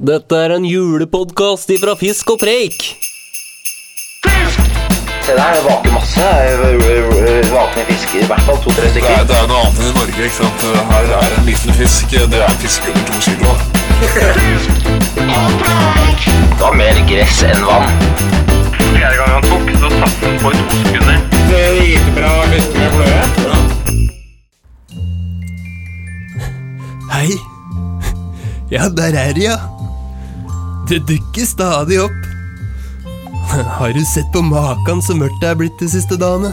Dette er en julepodkast ifra Fisk og Preik. Se der, det vaker masse vakne fisker. I hvert fall to-tre Det stykker. er, det er noe annet enn i Norge. ikke sant? Her er en liten fisk. Det er en fisk under to kilo. Det var mer gress enn vann. Fjerde gang han tok, så satt han på i to sekunder. Hei. Ja, der er de, ja. Det dukker stadig opp. Har du sett på makan så mørkt det er blitt de siste dagene?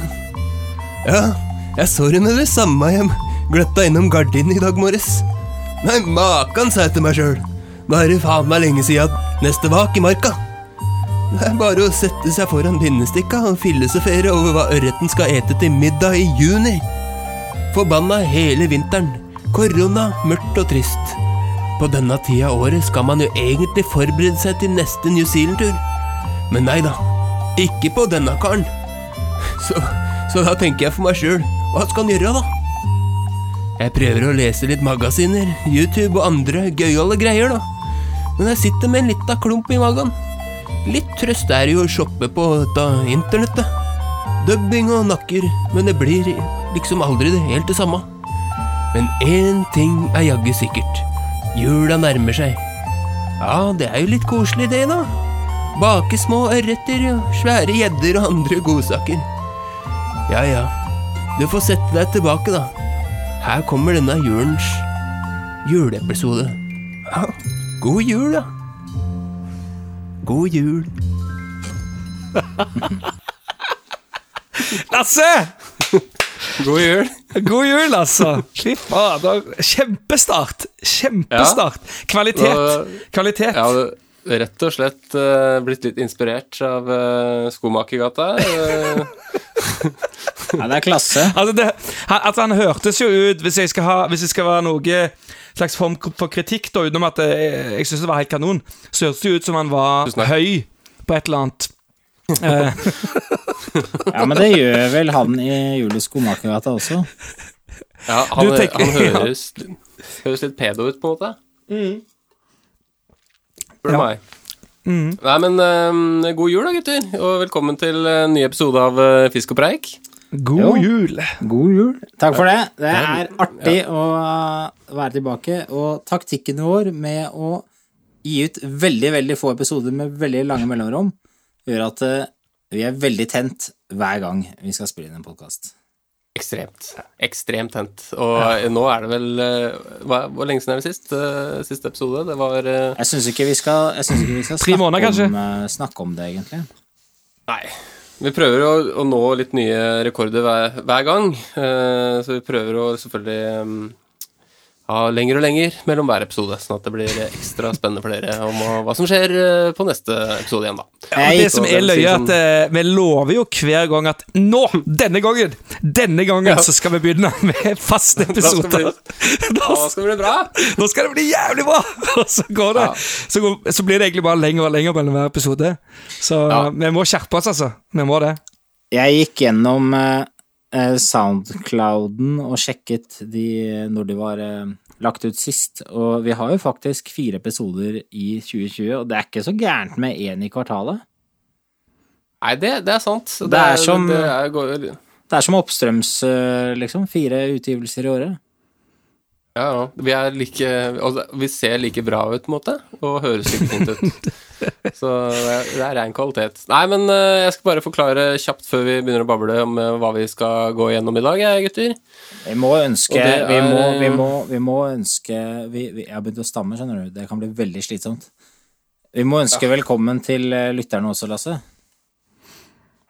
Ja, jeg så henne det samme hjem. Gløtta innom gardinen i dag morges. Nei, makan, sa jeg til meg sjøl. Nå er det faen meg lenge siden neste vak i marka. Det er bare å sette seg foran pinnestikka og filosofere over hva ørreten skal ete til middag i juni. Forbanna hele vinteren. Korona, mørkt og trist. På denne tida av året skal man jo egentlig forberede seg til neste New Zealand-tur. Men nei da, ikke på denne karen. Så, så da tenker jeg for meg sjøl, hva skal han gjøre, da? Jeg prøver å lese litt magasiner, YouTube og andre gøyale greier, da. Men jeg sitter med en lita klump i magen. Litt trøst er jo å shoppe på dette internettet. Dubbing og nakker, men det blir liksom aldri det helt det samme. Men én ting er jaggu sikkert. Jula nærmer seg. Ja, det er jo litt koselig det, da. Bake små ørreter og svære gjedder og andre godsaker. Ja ja, du får sette deg tilbake, da. Her kommer denne julens juleepisode. Ja, god jul, da. God jul. Lasse! God jul. God jul, altså. Fy fader. Kjempestart. Kjempestart. Kvalitet. Kvalitet. Ja, det rett og slett uh, blitt litt inspirert av uh, Skomakergata. eh. Ja, det er klasse. Altså det, han, altså han hørtes jo ut Hvis jeg skal, ha, hvis jeg skal være noe slags form for kritikk, da utenom at jeg, jeg syns det var helt kanon, så hørtes det jo ut som han var høy på et eller annet. Eh, Ja, men det gjør vel han i Julius Skomakergata også. ja, han, Du tenker- han høres, høres litt pedo ut, på en måte. Spør du Ja. meg. Nei, men eh, god jul da, gutter, og velkommen til en ny episode av uh, Fisk og preik. god Jo. jul. God jul. Takk for det. Det er artig å være tilbake. Og taktikken vår med å gi ut veldig, veldig få episoder med veldig lange mellomrom, gjør at eh, vi er veldig tent hver gang vi skal spille inn en podkast. Ekstremt. Ekstremt tent. Og nå er det vel eh, hva, Hvor lenge siden er det sist? Eh, siste episode? Det var eh, Jeg syns ikke vi skal, jeg synes ikke vi skal snakke, måneder, om, snakke om det, egentlig. Nei. Vi prøver å, å nå litt nye rekorder hver, hver gang. eh, så vi prøver å selvfølgelig mm, lenger og lenger mellom hver episode, sånn at det blir ekstra spennende for dere om hva- som skjer eh, på neste episode igjen, da. Ja, det som er løye, er at eh, vi lover jo hver gang at nå, denne gangen, denne gangen, Ja. så skal vi begynne med faste Da skal episoder. bli- Da, skal det bli bra! nå skal det bli jævlig bra! Og så går det. Ja. Så, går, så blir det egentlig bare lenger og lenger mellom hver episode. Så Ja. vi må skjerpe oss, altså. Vi må det. Jeg gikk gjennom eh, eh, Soundclouden og sjekket de når de var eh, lagt ut sist, og vi har jo faktisk fire episoder i 2020, og det er ikke så gærent med én i kvartalet. Nei, det, det er sant. Det er som- det er, går, Det er som oppstrøms, eh, liksom. Fire utgivelser i året. Ja, ja. Vi like altså, Vi ser like bra ut, på en måte, og høres like fint ut. Så det er, det er rein kvalitet. Nei, men uh, jeg skal bare forklare kjapt før vi begynner å bable om uh, hva vi skal gå gjennom i dag, gutter. Vi må ønske er- vi, må, vi, må, vi må ønske vi, Jeg har begynt å stamme, skjønner du. Det kan bli veldig slitsomt. Vi må ønske velkommen til eh, lytterne også, Lasse.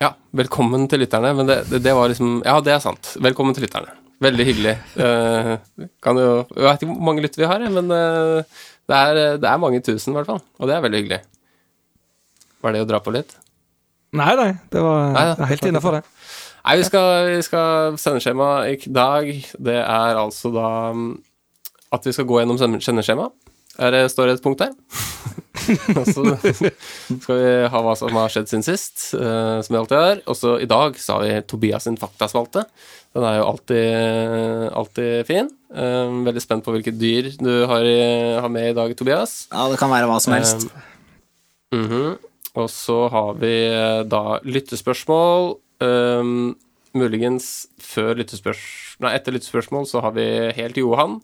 Ja, velkommen til lytterne. Men det, det, det var liksom Ja, det er sant. Velkommen til lytterne. Veldig hyggelig. Uh, kan jo Jeg vet ikke hvor mange lyttere vi har, men uh, det, er, det er mange tusen, i hvert fall. Og det er veldig hyggelig. Var det å dra på litt? Nei, nei. Det var, Nei, er helt innafor, det. Nei, vi skal, vi skal sendeskjema i dag. Det er altså da mm, at vi skal gå gjennom sendeskjema. Er det, står det et punkt der? Og så skal vi ha hva som har skjedd siden sist, uh, som vi alltid har. Og så i dag så har vi Tobias sin faktaspalte. Den er jo alltid, alltid fin. Um, veldig spent på hvilke dyr du har, i, har med i dag, Tobias. Ja, det kan være hva som helst. Mhm. Og så har vi eh, da lyttespørsmål. Um, muligens før lyttespørs... Nei, etter lyttespørsmål så har vi helt Johan.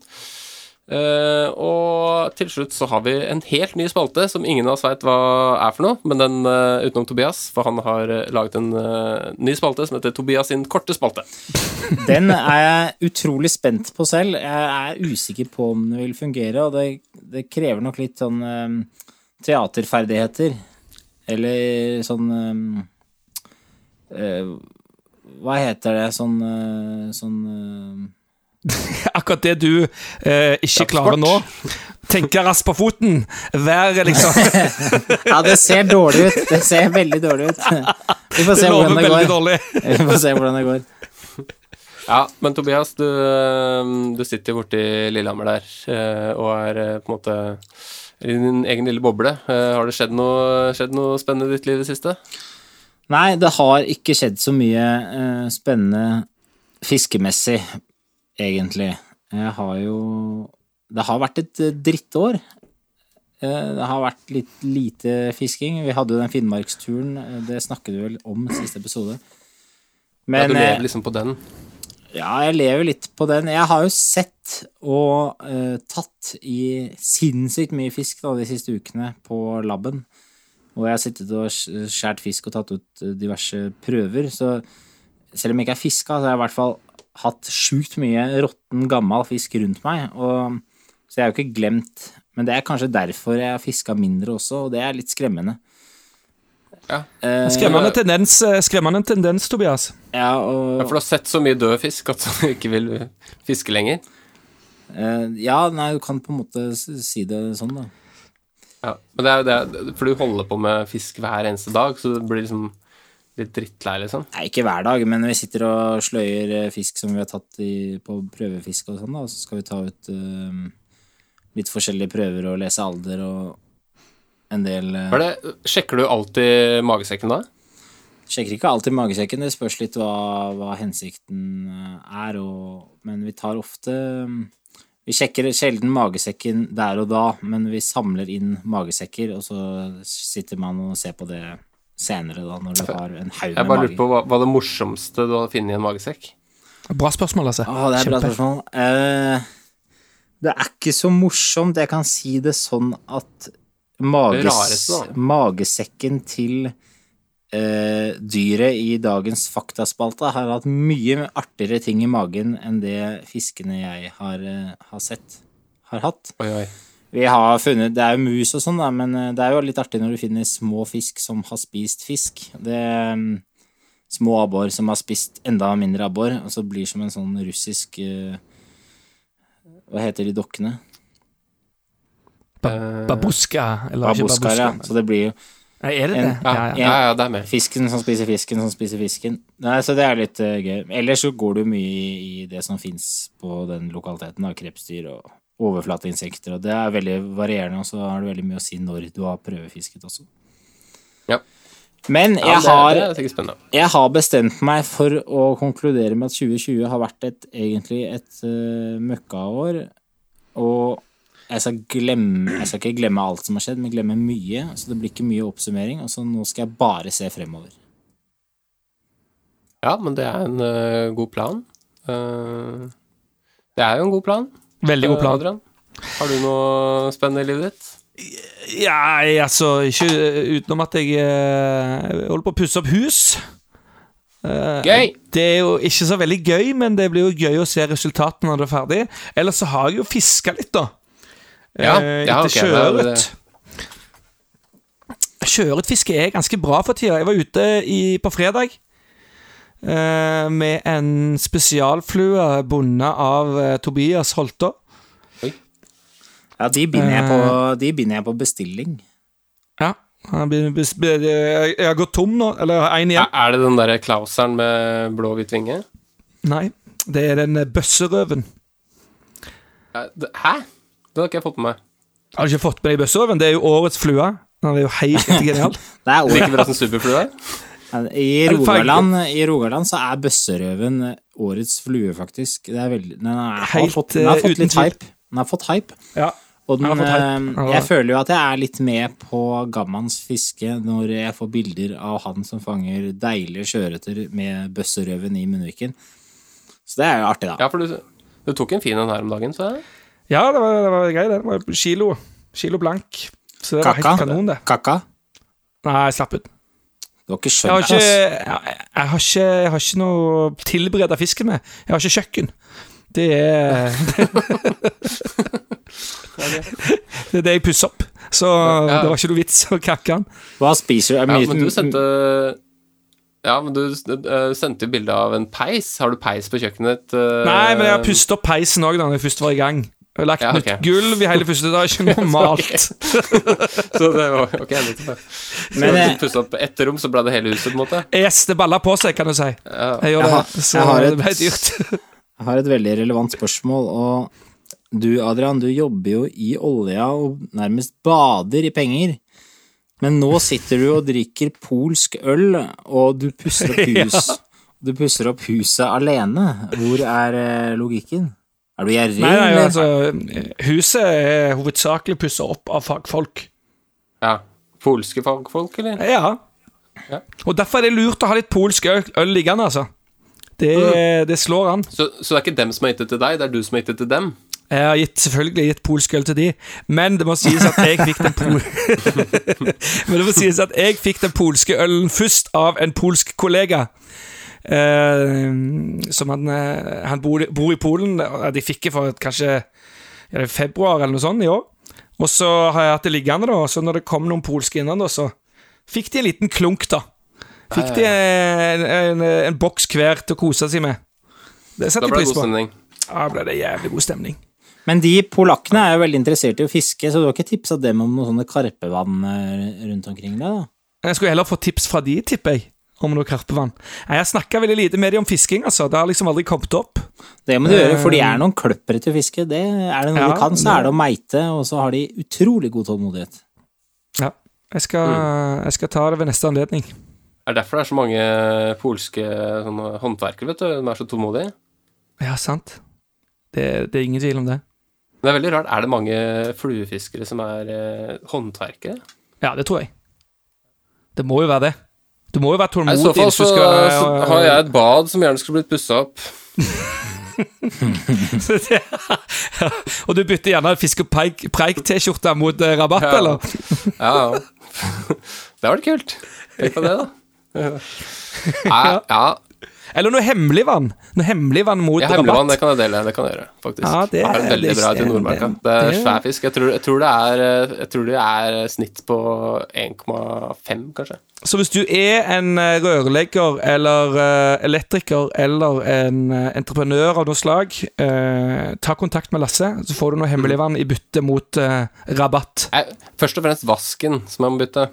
Eh, og til slutt så har vi en helt ny spalte som ingen av oss veit hva er for noe, men den uh, utenom Tobias, for han har uh, laget en ny spalte som heter Tobias sin korte spalte. Den er jeg utrolig spent på selv. Jeg er usikker på om den vil fungere, og det, det krever nok litt sånn um, teaterferdigheter. Eller sånn um, Hva heter det? Sånn Sånn Akkurat det du eh, ikke klarer nå. Tenke raskt på foten. Vær liksom Ja, det ser dårlig ut. Det ser veldig dårlig ut. Vi får se hvordan det går. dårlig. Vi får se hvordan det går. Ja, men Tobias, du, eh, du sitter borti Lillehammer der eh, og er eh, på en måte i din egen lille boble. Har det skjedd noe, skjedd noe spennende i ditt liv i det siste? Nei, det har ikke skjedd så mye spennende fiskemessig, egentlig. Jeg har jo Det har vært et eh, drittår. Eh, det har vært litt lite fisking. Vi hadde jo den Finnmarksturen, eh, det snakket du vel om i siste episode. ja, du lever liksom på den. ja, jeg lever litt på den. Jeg har jo sett og uh, tatt i sinnssykt mye fisk da, de siste ukene på labben. Og jeg har sittet og sk- skjært fisk og tatt ut diverse prøver. Så selv om jeg ikke er fiska, så har jeg i hvert fall hatt sjukt mye råtten, gammel fisk rundt meg. Og, så jeg har jo ikke glemt Men det er kanskje derfor jeg har fiska mindre også, og det er litt skremmende. Ja. Eh, Skremmende tendens, eh, skremmende tendens, Tobias. Ja, og, Ja, for du har sett så mye død fisk at du ikke vil fiske lenger. eh, ja, nei, du kan på en måte si det sånn, da. Ja, men det er, det er, For du holder på med fisk hver eneste dag, så det blir liksom litt drittlei, liksom. Nei, ikke hver dag, men vi sitter og sløyer eh, fisk som vi har tatt i, på prøvefiske og sånn, da, og så skal vi ta ut uh, litt forskjellige prøver og lese alder og en del uh, er det, sjekker du alltid magesekken da? Sjekker ikke alltid magesekken, det spørs litt hva, hva hensikten er, og, men vi tar ofte Vi sjekker sjelden magesekken der og da, men vi samler inn magesekker, og så sitter man og ser på det senere, da, når du har en haug Jeg bare lurer lurte på hva, hva det morsomste du har funnet i en magesekk. Bra spørsmål, altså. Å, det er et bra spørsmål. Eh, det er ikke så morsomt. Jeg kan si det sånn at mages, Det rareste, magesekken til eh, dyret i dagens faktaspalte har hatt mye artigere ting i magen enn det fiskene jeg har, eh, har sett, har hatt. Oi, oi. Vi har funnet, Det er jo mus og sånn, da, men eh, det er jo litt artig når du finner små fisk som har spist fisk. Det mm, Små abbor som har spist enda mindre abbor, og så blir som en sånn russisk eh, Hva heter de dokkene? Eh, Babuska, eller ikke babuska. ja. babuska. Så det blir jo Nei, er det det? En- ja, Ja, ja. ja, ja, det er med. fisken som spiser fisken som spiser fisken. Nei, Så det er litt uh, gøy. Ellers så går du mye i, i det som fins på den lokaliteten, av Krepsdyr og overflateinsekter, og det er veldig varierende, og så har det veldig mye å si når du har prøvefisket også. Ja. Men Ja, jeg det, har det. Jeg har bestemt meg for å konkludere med at 2020 har vært et, egentlig et uh, møkkaår. Og jeg skal, glemme, jeg skal ikke glemme alt som har skjedd, men glemme mye. Så det blir ikke mye oppsummering. Og så nå skal jeg bare se fremover. Ja, men det er en uh, god plan. Uh, det er jo en god plan. Veldig god Eh, plan. Adrian. Har du noe spennende i livet ditt? Ja, altså Ikke eh, utenom at jeg uh, holder på å pusse opp hus. Uh, Gøy! Det er jo ikke så veldig gøy, men det blir jo gøy å se resultatene når det er ferdig. Ellers så har jeg jo fiska litt, da. Ja, uh, ja, etter okay, sjøørret. Sjøørretfiske er ganske bra for tida. Jeg var ute i, på fredag eh, med en spesialflue bundet av eh, Tobias Oi Ja, de binder, jeg, på, de binder jeg på bestilling. Ja. Jeg har gått tom nå, eller én igjen. er det den derre Klauseren med blå-hvit vinge? Nei, det er den eh, bøsserøven. Hæ? Det har ikke jeg fått med meg. Har du ikke fått med deg bøsserøven? Det er jo årets flue. Den er jo helt genial. Det er ikke bra som superflue? I Rogaland, I Rogaland så er bøsserøven årets flue, faktisk. Det er veldig, den, er, har Helt, fått, den har eh, fått litt tvil. hype. Den har fått hype. Ja. Og den, Den har fått hype. eh, jeg føler jo at jeg er litt med på Gammans fiske når jeg får bilder av han som fanger deilige sjøørreter med bøsserøven i munnviken. Så det er jo artig, da. Ja, for du, du tok en fin en her om dagen, så. Ja, det var, det var grei, det. Det var kilo. Kilo blank. Så det var Kakka? helt kanon, det. Kaka? Nei, slapp ut. Du har ikke Jeg har skjønt det, jeg, jeg har ikke, jeg har ikke noe tilbereda fisken med. Jeg har ikke kjøkken. Det er Det er det jeg pusser opp. Så Ja. det var ikke noe vits å kakke den. Hva spiser du? Ja, men du sendte Ja, men du eh, sendte jo bilde av en peis. Har du peis på kjøkkenet ditt? eh? Nei, men jeg har pustet opp peisen òg da når jeg først var i gang. Har lagt Ja, nytt gulv i hele første etasje. Normalt. Så det var ok, nettopp. Men du pussa opp ett rom, så ble det hele huset, på en måte? Yes, det baller på seg, kan du si. Jeg gjør det. har- Så jeg har et- det ble dyrt. Jeg har et veldig relevant spørsmål, og du, Adrian, du jobber jo i olja og nærmest bader i penger. Men nå sitter du og drikker polsk øl, og du pusser opp hus. Du pusser opp huset alene. Hvor er eh, logikken? Er du gjerrig? Nei, nei, altså, huset er hovedsakelig pussa opp av fagfolk. ja. Polske fagfolk, eller? Ja. Ja. Og derfor er det lurt å ha litt polsk øl, liggende, altså. Det, Mm. det slår an. Så, så det er ikke dem som har gitt det til deg, det er du som har gitt det til dem? Jeg har gitt, selvfølgelig gitt polsk øl til de, men det må sies at jeg fikk den pol... men det må sies at jeg fikk den polske ølen først av en polsk kollega. Eh, som han, eh, han bor, bor i Polen. De fikk det for kanskje det februar eller noe sånt i år. Og så har jeg hatt det liggende, da. Så når det kom noen polske innan, da, så fikk de en liten klunk, da. Fikk de en, en, en boks hver til å kose seg med. Det Da setter ble jeg det pris god på. stemning. Ja, ble det jævlig god stemning. Men de polakkene er jo veldig interessert i å fiske, så du har ikke tipsa dem om noen sånne karpevann eh, rundt omkring deg, da? Jeg skulle heller få tips fra de, tipper jeg, om noe karpevann. Nei, Jeg snakka veldig lite med de om fisking, altså. Det har liksom aldri kommet opp. Det må du gjøre, for de er noen kløppere til å fiske. Det er det noe Ja, de kan, så er det å meite, og så har de utrolig god tålmodighet. Ja. Jeg skal, Mm. jeg skal ta det ved neste anledning. Er det derfor det er så mange polske sånne håndverkere, vet du? De er så tålmodige. Ja, sant. Det, det er ingen tvil om det. Men det er veldig rart. Er det mange fluefiskere som er eh, håndverkere? Ja, det tror jeg. Det må jo være det. Du må jo være tålmodig. I så fall så, skal så har jeg et bad som gjerne skulle blitt pussa opp. Og du bytter gjerne fisk- og preik- preik-T-skjorte mot eh, rabatt, Ja. eller? Ja, ja. Det var det kult. Tenk på det, da. Ja. ja. Eller noe hemmelig vann. Noe hemmelig vann mot Ja, Hemmeligvann, det kan jeg dele. Det kan jeg gjøre, faktisk. Ja, det er veldig det- bra til Nordmarka. det- er svær fisk. Jeg tror, jeg tror det er eh, Jeg tror det er snitt på 1,5, kanskje. Så hvis du er en eh, rørlegger eller eh, elektriker eller en entreprenør av noe slag, eh, ta kontakt med Lasse, så får du noe hemmelig vann i bytte mot eh, rabatt. Nei, først og fremst vasken som jeg må bytte.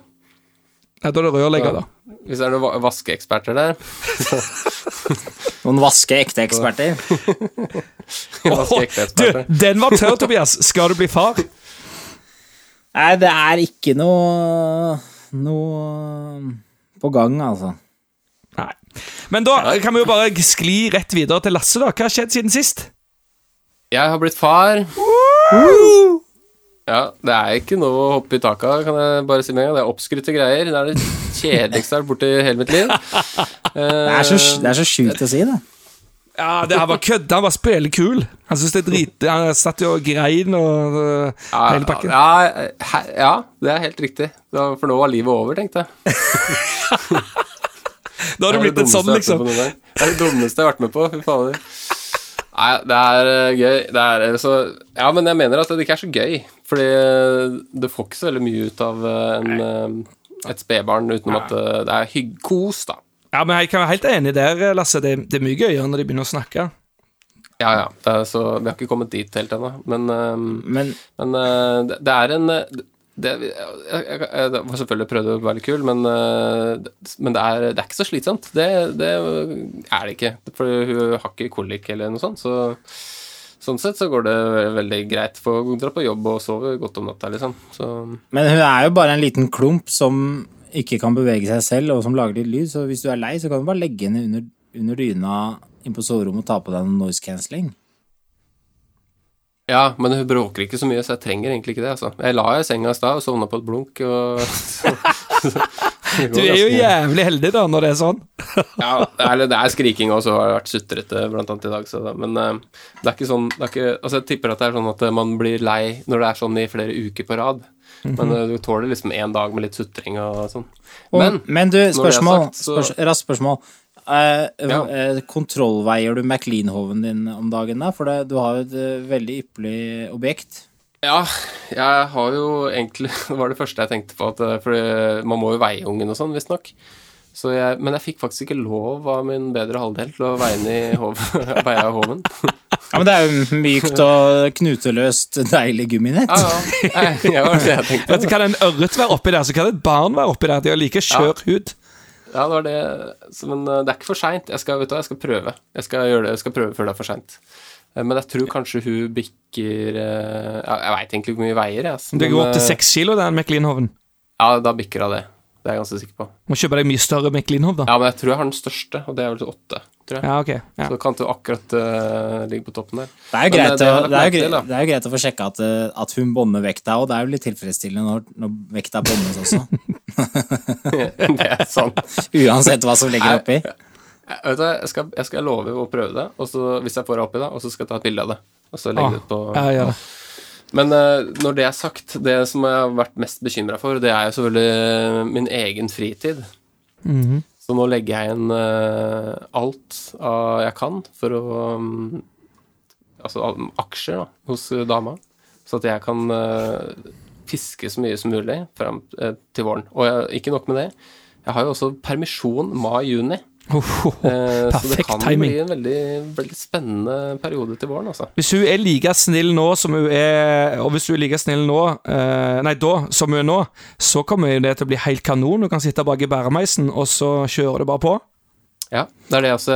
Ja, da er det rørlegger, da. Hvis det er noen vaskeeksperter der. Noen vaske ekte eksperter. Vaskeekte Du, eksperter. den var tørr, Tobias! Skal du bli far? Nei, det er ikke noe noe på gang, altså. Nei. Men da kan vi jo bare skli rett videre til Lasse, da. Hva har skjedd siden sist? Jeg har blitt far. Ja, det er ikke noe å hoppe i taket av, kan jeg bare si med en gang. Det er oppskrytte greier. Det er det kjedeligste jeg har vært borti i hele mitt liv. Det er så, det er så sjukt å si, det. Ja, det her var kødd. Han var spillekul. Han syntes det er drit... Han satt jo og grein og uh, Ja, hele pakken. Ja, ja, det er helt riktig. Var- For nå var livet over, tenkte jeg. Da har du blitt en sånn, liksom. Det er det dummeste jeg har vært med på. Fy fader. Nei, det er eh, gøy. Det er eh, så Ja, men jeg mener at det ikke er så gøy. Fordi det du får ikke så veldig mye ut av eh, en, eh, et spedbarn utenom at eh, det er hygg kos, da. Ja, men jeg kan være helt enig der, Lasse. Det, det er mye gøyere når de begynner å snakke. Ja, ja. Det er så, vi har ikke kommet dit helt ennå. Men, eh, Men men eh, det, det er en eh, det, jeg, jeg, jeg, var selvfølgelig prøvd å være litt kul, men, eh, det- men det, er, det er ikke så slitsomt. Det, det er det ikke. For hun har ikke kolikk eller noe sånt, så, sånn sett så går det veldig greit. For å dra på jobb og sove godt om natta, liksom. Så Men hun er jo bare en liten klump som ikke kan bevege seg selv, og som lager litt lyd, så hvis du er lei, så kan du bare legge henne under, under dyna inn på soverommet og ta på deg noe noise cancelling. Ja, men hun bråker ikke så mye, så jeg trenger egentlig ikke det. altså. Jeg la henne i senga i stad og sovna på et blunk. og... Så, Du er jo jævlig heldig da, når det er sånn. Ja, eller det er skriking også, har vært sutrete blant annet i dag. Så men uh, det er ikke sånn det er ikke, Altså, jeg tipper at det er sånn at man blir lei når det er sånn i flere uker på rad. Men eh, du tåler liksom én dag med litt sutring og sånn. Og, Men men, du, spørsmål, sagt, så- spørs, raskt spørsmål. Uh, Ja. uh, kontrollveier du McLean-hoven din om dagen, da? For det, du har jo et eh, veldig ypperlig objekt. Ja, jeg har jo egentlig Det var det første jeg tenkte på, at, eh, for man må jo veie ungen og sånn, visstnok. Så jeg, men jeg fikk faktisk ikke lov av min bedre halvdel til å veie den i hov, veie hoven. Ja, men det er jo mykt og knuteløst, deilig gumminett. Ja, ja. Jeg, jeg var det jeg tenkte. Vet du, Kan en ørret være oppi der, så kan et barn være oppi der. De har like skjør hud. Ja, det var det. Så, men eh, det er ikke for seint. Jeg, skal- vet du jeg skal prøve. Jeg skal, gjøre det, jeg skal prøve før det er for seint. Men jeg tror kanskje hun bikker eh, Jeg veit egentlig hvor mye veier, jeg. altså. Det går opp til eh, seks kilo, den McLean-hoven. Ja, da bikker hun det. Det er jeg ganske sikker på. Må kjøpe deg mye større McLean-hov, da. Ja, men jeg tror jeg har den største, og det er vel til åtte. Ja, okay. Ja. Så kan du akkurat uh, ligge på toppen der. Det er jo greit, eh, det å, det er jo lagt merke til, greit, det er jo greit å få sjekka at, eh, at hun bånder vekta, og det er jo litt tilfredsstillende når, når vekta båndes også. det er sant. Uansett hva som ligger oppi. Jeg, vet du, jeg, skal, jeg skal love å prøve det, og så, hvis jeg får det oppi, da, og så skal jeg ta et bilde av det. Og så legge Ah, det ut på Ja, ja. Men eh, når det er sagt, det som jeg har vært mest bekymra for, det er jo selvfølgelig min egen fritid. Mhm. Så nå legger jeg inn eh, alt jeg kan for å mm, Altså aksjer da, hos eh, dama, så at jeg kan eh, fiske så mye som mulig frem eh, til våren. Og jeg, ikke nok med det, jeg har jo også permisjon mai-juni. Ohoho. oh. så det kan timing. bli en veldig, veldig spennende periode til våren, altså. Hvis hun er like snill nå som hun er Og hvis hun er like snill nå eh, Nei, da som hun er nå, så kommer det til å bli helt kanon. Hun kan sitte bak i bæremeisen, og så kjører det bare på. Ja, det er det altså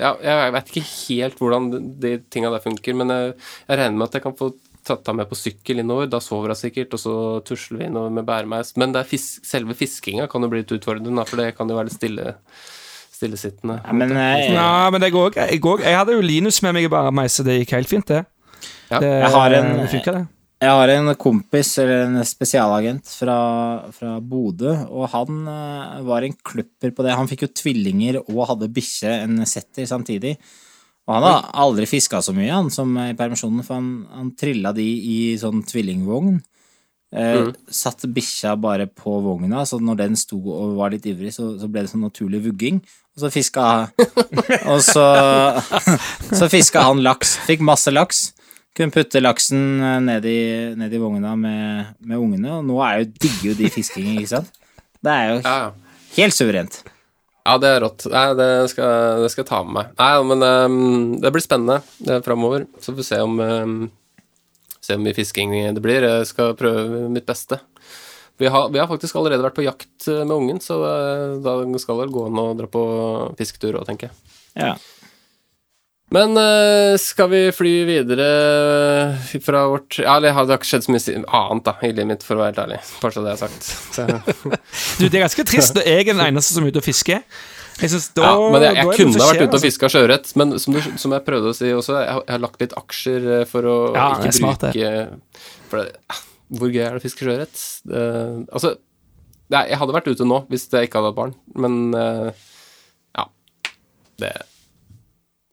Ja, jeg vet ikke helt hvordan de, de tinga der funker, men jeg, jeg regner med at jeg kan få tatt deg med på sykkel innover. Da sover hun sikkert, og så tusler vi innover med bæremeis. Men det er fisk, selve fiskinga kan jo bli litt utfordrende, for det kan jo være litt stille, stillesittende. Ja, men jeg... Nå, men det går jeg, går, jeg hadde jo Linus med meg i bæremeis, så det gikk helt fint, det. Ja. det Jeg har en- det funker, det. Jeg har en kompis, eller en spesialagent fra, fra Bodø, og han eh, var en kløpper på det. Han fikk jo tvillinger og hadde bikkje, en setter, samtidig. Og han har aldri fiska så mye han som i permisjonen, for han, han trilla de i sånn tvillingvogn. Eh, Satt bikkja bare på vogna, så når den sto og var litt ivrig, så, så ble det sånn naturlig vugging. Og så fiska Og så, så fiska han laks. Fikk masse laks. Kunne putte laksen eh, ned i, ned i vogna med, med ungene, og nå er jo, digger jo de fiskingen, ikke sant? Det er jo helt suverent. Ja, det er rått. Nei, det skal, det skal jeg ta med meg. Nei, men um, det blir spennende det framover. Så får vi se om um, Se hvor mye fisking det blir. Jeg skal prøve mitt beste. Vi har, vi har faktisk allerede vært på jakt eh, med ungen, så eh, da skal det gå an å dra på fisketur òg, tenker jeg. Ja. Men eh, skal vi fly videre fra vårt Ja, det har ikke skjedd så mye annet da, i livet mitt, for å være helt ærlig. Bare så det er sagt. Du, det er ganske trist når jeg er den eneste som er ute og fisker. Jeg synes da, Ja, men jeg, jeg kunne skjer, vært ute og altså. fiska sjøørret, men som, du, som jeg prøvde å si også, jeg har, jeg har lagt litt aksjer eh, for å Ja, ikke smart, bruke For det, ah, hvor gøy er det å fiske sjøørret? Eh, altså Jeg hadde vært ute nå hvis jeg ikke hadde hatt barn, men uh, ja Det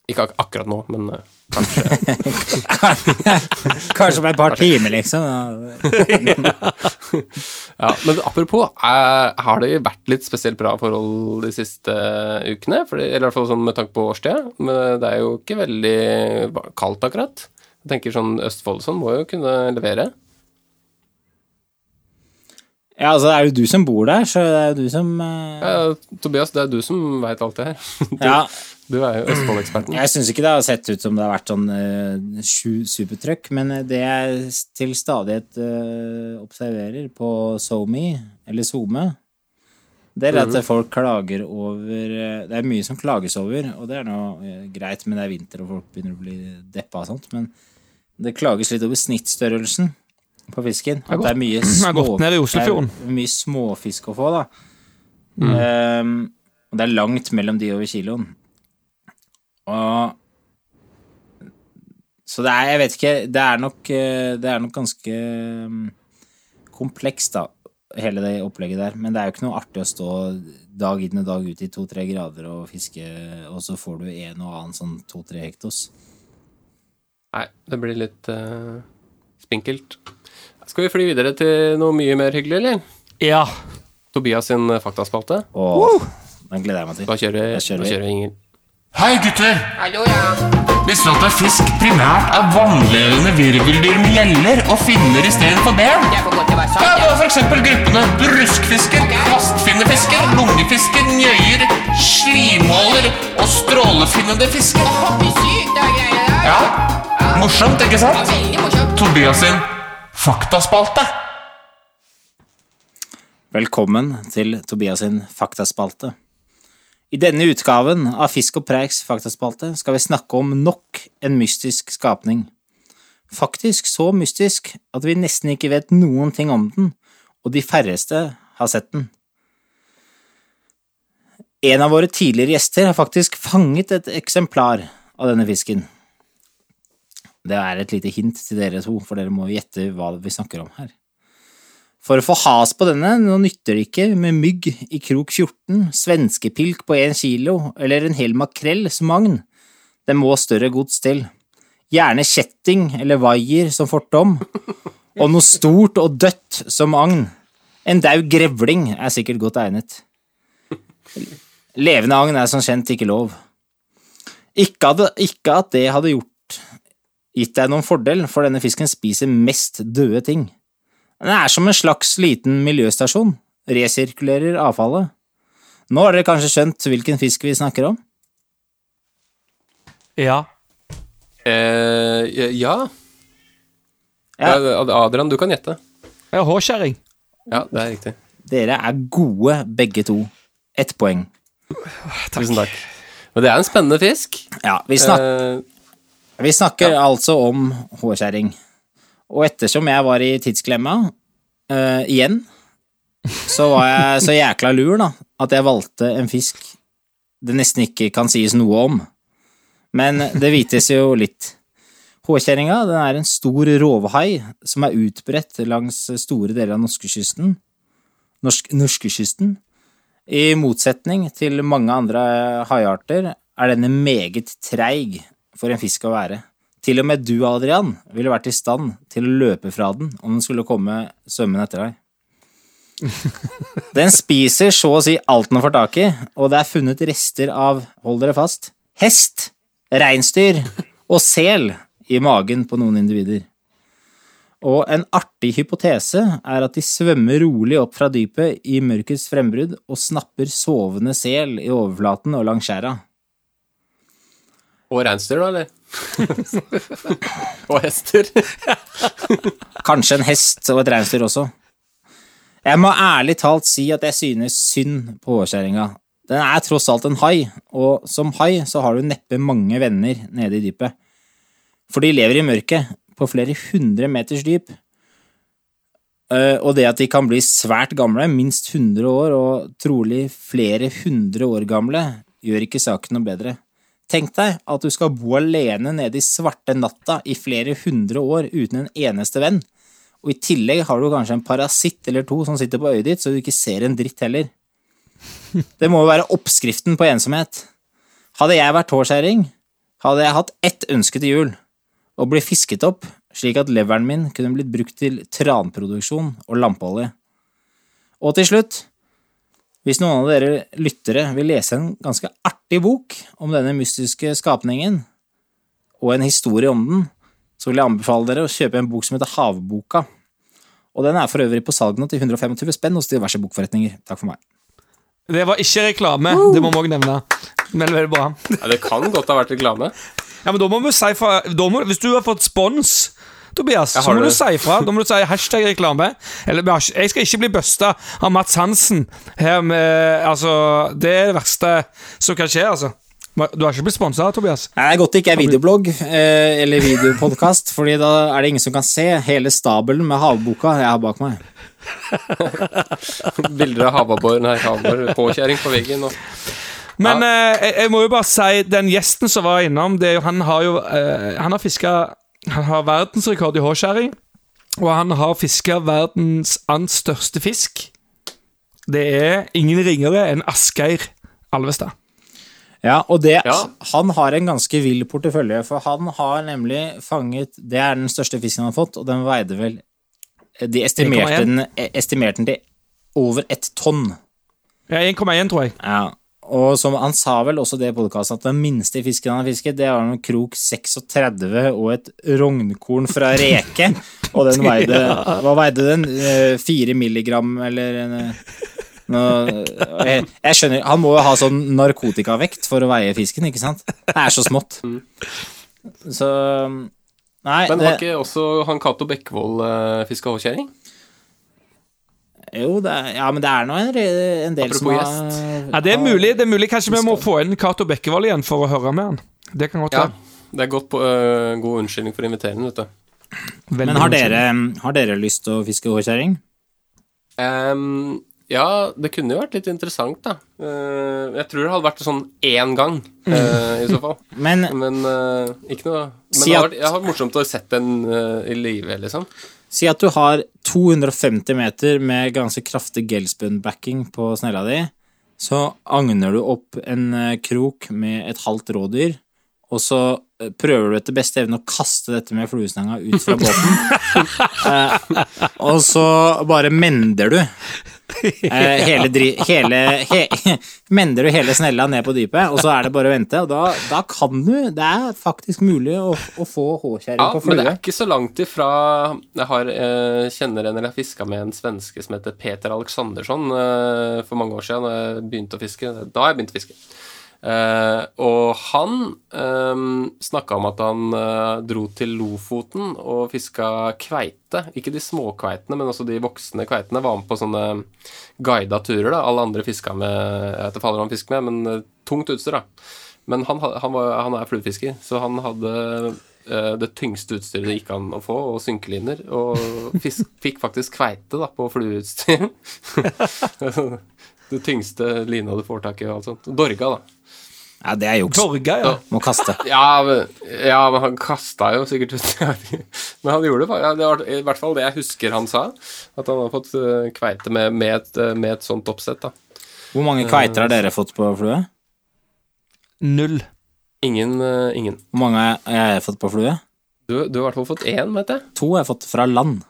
Ikke ak akkurat nå, men uh, Kanskje om et par timer, liksom. Ja. Men apropos, eh, har det vært litt spesielt bra forhold de siste ukene? Fordi, eller i hvert fall sånn med tanke på årstida. Men det er jo ikke veldig kaldt, akkurat. Jeg tenker sånn Østfold sånn må jo kunne levere. ja, altså, det er jo du som bor der, så det er jo du som eh, Ja, Tobias, det er du som veit alt det her. Du, Ja, du er jo Østfold-eksperten. jeg syns ikke det har sett ut som det har vært sånn uh, supertrøkk, men det jeg til stadighet uh, observerer på SoMe, eller SoMe, Det er at folk klager over Det er mye som klages over, og det er nå uh, greit, men det er vinter og folk begynner å bli deppa og sånt. Men det klages litt over snittstørrelsen på fisken. At det er mye små, det er mye småfisk å få, da. Ehm, og det er langt mellom de over kiloen. Og Så det er, jeg vet ikke, det er nok, eh, det er nok ganske mm, komplekst, da, hele det opplegget der. Men det er jo ikke noe artig å stå dag inn og dag ut i to-tre grader og fiske, og så får du en og annen sånn to-tre hektos. Nei, det blir litt uh, spinkelt. Skal vi fly videre til noe mye mer hyggelig, eller? Ja. Tobias sin faktaspalte. faktaspalte. Og den gleder jeg meg til. Da kjører, kjører da vi. kjører Inger. Hei, gutter! Visste du at fisk primært er vannlevende virveldyr med gjeller og finner istedenfor ben? Ja, det var for eksempel gruppene bruskfisker, kastfinnefisker, lungefisker, njøyer, slimåler og strålefinnende fisker. Ja, morsomt, ikke sant? Tobias sin faktaspalte. Velkommen til Tobias sin faktaspalte. I denne utgaven av Fisk og Preiks faktaspalte skal vi snakke om nok en mystisk skapning. Faktisk så mystisk at vi nesten ikke vet noen ting om den, og de færreste har sett den. En av våre tidligere gjester har faktisk fanget et eksemplar av denne fisken. Det er et lite hint til dere to, for dere må gjette hva vi snakker om her. For å få has på denne, nå nytter det ikke med mygg i krok 14, svenskepilk på én kilo eller en hel makrell som agn. Det må større gods til. Gjerne kjetting eller vaier som fortom, og noe stort og dødt som agn. En daud grevling er sikkert godt egnet. Levende agn er som kjent ikke lov. Ikke, hadde, ikke at det hadde gjort gitt deg noen fordel, for denne fisken spiser mest døde ting. Den er som en slags liten miljøstasjon, resirkulerer avfallet. Nå har dere kanskje skjønt hvilken fisk vi snakker om? Ja. Eh, ja. Ja. ja. Adrian, du kan gjette. Jeg har hårskjæring. Ja, det er riktig. Dere er gode begge to. Ett poeng. Tusen takk. Men det er en spennende fisk. Ja, vi, snak Eh, vi snakker altså om hårskjæring. Og ettersom jeg var i tidsklemma uh, igjen, så var jeg så jækla lur, da, at jeg valgte en fisk det nesten ikke kan sies noe om. Men det vites jo litt. Håkjerringa er en stor rovhai som er utbredt langs store deler av norskekysten. Norsk, norskekysten. I motsetning til mange andre haiarter er denne meget treig for en fisk å være. Til og med du, Adrian, ville vært i stand til å løpe fra den om den skulle komme svømmende etter deg. Den spiser så å si alt den får tak i, og det er funnet rester av, hold dere fast, hest, reinsdyr og sel i magen på noen individer. Og en artig hypotese er at de svømmer rolig opp fra dypet i mørkets frembrudd og snapper sovende sel i overflaten og langs skjæra. Og reinsdyr, da, eller? og hester. Kanskje en hest og et reinsdyr også. Jeg må ærlig talt si at jeg synes synd på hårskjæringa. Den er tross alt en hai, og som hai så har du neppe mange venner nede i dypet. For de lever i mørket, på flere hundre meters dyp. Eh, Og det at de kan bli svært gamle, minst 100 år, og trolig flere hundre år gamle, gjør ikke saken noe bedre. Tenk deg at du skal bo alene nede i svarte natta i flere hundre år uten en eneste venn, og i tillegg har du kanskje en parasitt eller to som sitter på øyet ditt, så du ikke ser en dritt heller. Det må jo være oppskriften på ensomhet. Hadde jeg vært hårskjæring, hadde jeg hatt ett ønske til jul, å bli fisket opp slik at leveren min kunne blitt brukt til tranproduksjon og lampeolje. Og til slutt, hvis noen av dere lyttere vil lese en ganske artig bok om denne mystiske skapningen, og en historie om den, så vil jeg anbefale dere å kjøpe en bok som heter Havboka. Og den er for øvrig på salg nå til 125 spenn hos diverse bokforretninger. Takk for meg. Det var ikke reklame, det må vi òg nevne. Men veldig bra. Ja, det kan godt ha vært reklame. Ja, men da må vi si fra, Hvis du har fått spons, Tobias, så må må du si ifra. Da må du si hashtag reklame. Eller jeg skal ikke bli busta av Mats Hansen her med Altså, det er det verste som kan skje, altså. Du har ikke blitt sponsa, Tobias? Nei, Det er godt det ikke er videoblogg eh, eller videopodkast, Fordi da er det ingen som kan se hele stabelen med havboka jeg har bak meg. Bilder av havabbor, nei, havabbor, påkjæring på veggen og Men eh, jeg, jeg må jo bare si, den gjesten som var innom, det er jo, han har jo eh, Han har fiska Han har verdensrekord i hårskjæring, og han har fiska verdens annet største fisk. Det er ingen ringere enn Asgeir Alvestad. Ja, og det, Ja. han har en ganske vill portefølje, for han har nemlig fanget Det er den største fisken han har fått, og den veide vel De estimerte den, estimerte den til over ett tonn. Ja, 1,1, tror jeg. Ja. Og som han sa vel også det i podkasten, at den minste fisken han har fisket, det var en krok 36 og et rognkorn fra reke. Og den veide Hva veide den? Eh, Fire milligram, eller noe, jeg, jeg skjønner Han må jo ha sånn narkotikavekt for å veie fisken, ikke sant? Det er så smått. Så Nei, Men har ikke også han Cato Bekkevold uh, fiska hårkjerring? Jo, det er, ja, men det er nå en, en del som Apropos gjest. Ja, Det er mulig. det er mulig Kanskje vi må få inn Cato Bekkevold igjen for å høre med han. Det kan godt Ja. Det er godt på, øh, god unnskyldning for å invitere ham, vet du. Veldig Men har dere, har dere lyst til å fiske hårkjerring? Um, ja, det kunne jo vært litt interessant, da. Uh, jeg tror det hadde vært sånn én gang, uh, i så fall. Men Men ikke noe Men Si det har at- vært, jeg har vært morsomt å sett den i live, liksom. Si at du har 250 meter med ganske kraftig gelspun-backing på snella di. Så agner du opp en eh, krok med et halvt rådyr, og så prøver du etter beste evne å kaste dette med fluestanga ut fra båten. eh, og så bare mender du eh, hele, dri hele he, Mender du hele snella ned på dypet, og så er det bare å vente. Og da, da kan du Det er faktisk mulig å, å få håkjerring Ja, på men det er ikke så langt ifra Jeg har, eh, kjenner en eller har fiska med en svenske som heter Peter Aleksandersson eh, for mange år siden da jeg begynte å fiske. Da har jeg begynt å fiske. Eh, og han uh, snakka om at han eh, dro til Lofoten og fiska kveite. Ikke de små kveitene, men også de voksne kveitene. Var med på sånne guida turer. da Alle andre fiska med Jeg vet ikke hva han fisker med, men eh, tungt utstyr. da Men han, han, var, han er fluefisker, så han hadde eh, det tyngste utstyret det gikk an å få, og synkeliner. Og fisk, fikk faktisk kveite da på flueutstyr. det tyngste lina du får tak i. og alt sånt. Dorga, da. Ja, det er juks. Torgeir, ja. Må kaste. Ja, men, ja, men han kasta jo sikkert ut. Men han gjorde det. Ja, det var i hvert fall det jeg husker han sa. At han hadde fått eh, kveite med, med, et, eh, med et sånt oppsett. da Hvor mange kveiter har dere fått på flue? Null. Ingen. eh, ingen. Hvor mange har jeg fått på flue? Du, du har i hvert fall fått én, vet jeg. To har jeg fått fra land.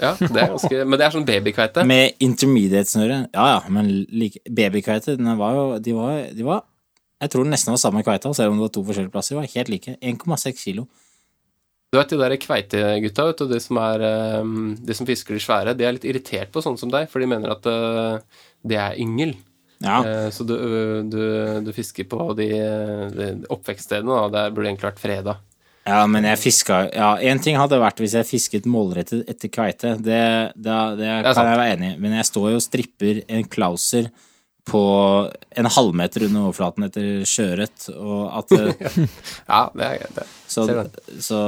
Ja, det er ganske, Men det er sånn babykveite. Med intermediate-snøre. Ja ja, men like, babykveite de var jo de var, de var Jeg tror den nesten var samme kveita, selv om det var to forskjellige plasser. Det var helt like. 1,6 kilo. Du vet de der kveitegutta, vet du, de som, er, eh, de som fisker de svære, de er litt irritert på sånne som deg, for de mener at eh, det er yngel. Ja. Eh, Så du, du, du fisker på de, de oppvekststedene, da. Der burde egentlig vært freda. ja, men jeg fiska Ja, én ting hadde vært hvis jeg fisket målrettet etter kveite. Det, det, det det kan sant. jeg være enig i. Men jeg står jo og stripper en klauser på en halvmeter under overflaten etter sjøørret, eh, Ja, det er greit, det. Så, så,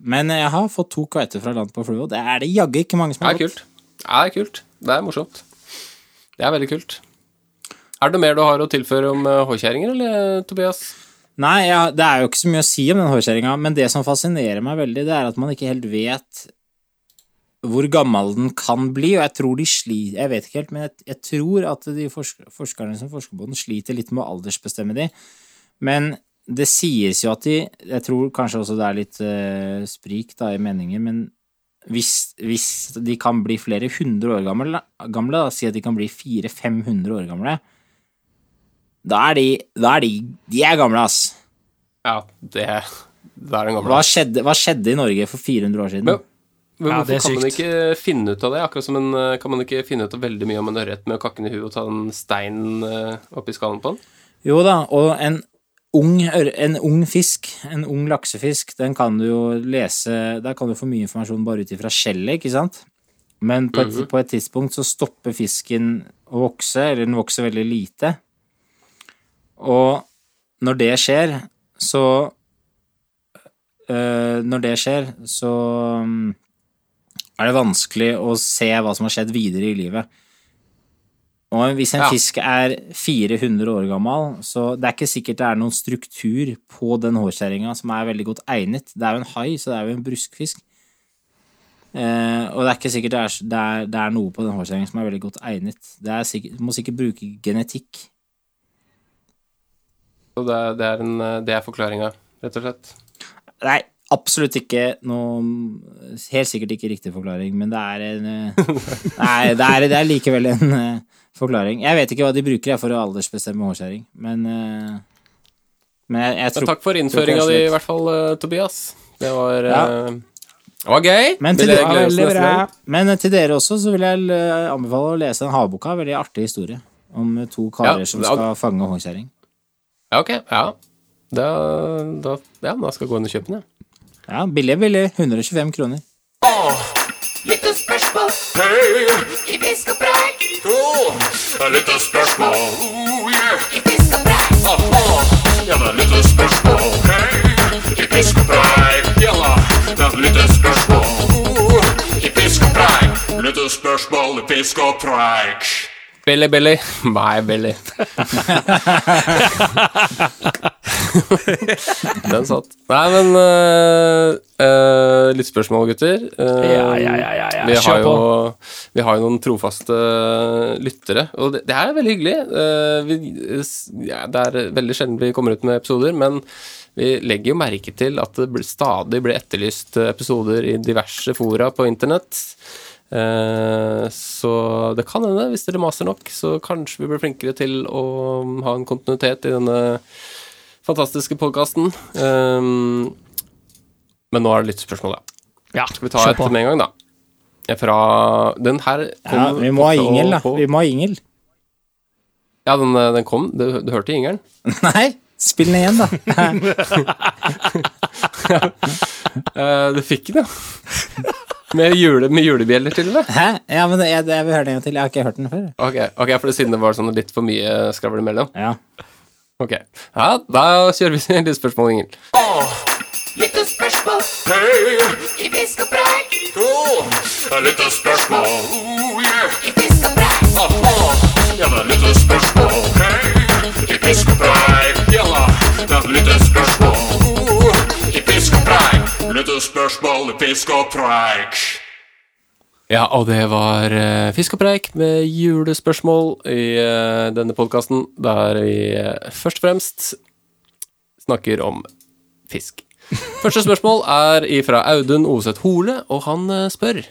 men jeg har fått to kveiter fra land på flue, og det er det jaggu ikke mange som har fått. det er kult. Det er morsomt. Det er veldig kult. Er det mer du har å tilføre om håkjerringer, eller, Tobias? Nei, ja, det er jo ikke så mye å si om den håkjerringa, men det som fascinerer meg veldig, det er at man ikke helt vet hvor gammel den kan bli, og jeg tror de sliter Jeg vet ikke helt, men jeg, jeg tror at de forsk forskerne som forsker på den, sliter litt med å aldersbestemme de. Men det sies jo at de Jeg tror kanskje også det er litt uh, sprik da i meninger, men hvis, hvis de kan bli flere hundre år gamle, gamle da, si at de kan bli 400-500 år gamle, da er de, da er de De er gamle, ass. Ja, det det er den gamle. Hva skjedde, hva skjedde i Norge for 400 år siden? Men, men Ja, hvorfor kan man ikke finne ut av det? Akkurat som en, eh, Kan man ikke finne ut av veldig mye om en ørret med å kakke den i huet og ta den steinen oppi skallen på den? Jo da, og en ung, en ung fisk, en ung laksefisk, den kan du jo lese Der kan du få mye informasjon bare ut ifra skjellet, ikke sant? Men på et, på et tidspunkt så stopper fisken å vokse, eller den vokser veldig lite. Og når det skjer, så øh, Når det skjer, så mm, er det vanskelig å se hva som har skjedd videre i livet. Og hvis en Ja. fisk er 400 år gammel, så det er ikke sikkert det er noen struktur på den hårskjæringa som er veldig godt egnet. Det er jo en hai, så det er jo en bruskfisk. Eh, og det er ikke sikkert det er, det er, det er noe på den hårskjæringen som er veldig godt egnet. Det er sikkert, må sikkert bruke genetikk. Så det, er- det er, en, eh, det er forklaringa, rett og slett. Nei, absolutt ikke noe Helt sikkert ikke riktig forklaring, men det er en eh, Nei, det er, det er likevel en uh, forklaring. Jeg vet ikke hva de bruker jeg, for å aldersbestemme hårskjæring, men uh, Men jeg, jeg tror takk for innføringa di, i hvert fall, uh, Tobias. Det var, Ja. det var gøy. Men til, gang. men til dere også så vil jeg anbefale å lese den havboka. Veldig artig historie om to karer Ja, som skal fange håndkjerring. Ja, ok. Ja. Da, da, ja, da skal jeg gå inn og kjøpe den, ja. Ja, billig, billig. 125 kroner. Billig, spørsmål. Hei, i fisk og preik. Oh, lite spørsmål. Oh, yeah. I fisk og preik. Aha, ja, det er lite spørsmål. Hei, i fisk og preik. Ja det er lite spørsmål. Oh, i fisk og preik. Lite spørsmål i fisk og preik. Billy, Billy. My Billy. Den satt. Nei, men uh, uh, Litt spørsmål, gutter. Uh, Ja, ja, ja, ja. Vi, har jo, vi har jo noen trofaste lyttere, og det, det er veldig hyggelig. Vi, ja, det er veldig sjelden vi kommer ut med episoder, men vi legger jo merke til at det stadig blir etterlyst episoder i diverse fora på internett. Så det kan hende, hvis dere maser nok, så kanskje vi blir flinkere til å ha en kontinuitet i denne fantastiske podkasten. men nå er det litt spørsmål. Ja, Skal vi ta et med en gang, da? Fra Den her kom Ja, vi må ha jingel, ingel, da. Vi må ha jingel. Ja, den, eh, den kom. Du, du hørte ingelen? Nei, spill den igjen, da. Uh, du fikk den, ja. Med, jule, med julebjeller til det? Hæ? Ja, men jeg, jeg vil høre den en gang til. Jeg har ikke hørt den før. Ok, okay for det siden det var sånn litt for mye skravl imellom. Ja. Ok. Ja, da kjører vi til spørsmål, Ingel. Lite spørsmål. Hei, i fisk og preik. Oh, lite spørsmål. Oh, yeah. I fisk og preik. Aha, ja, det er lite spørsmål. Hei, i fisk og preik. Ja det er lite spørsmål. Oh, I fisk og preik. Lite spørsmål i fisk og preik. Ja, og det var uh, Fisk og preik med julespørsmål i uh, denne podkasten, der vi uh, først og fremst snakker om fisk. Første spørsmål er ifra Audun Oseth Hole, og han spør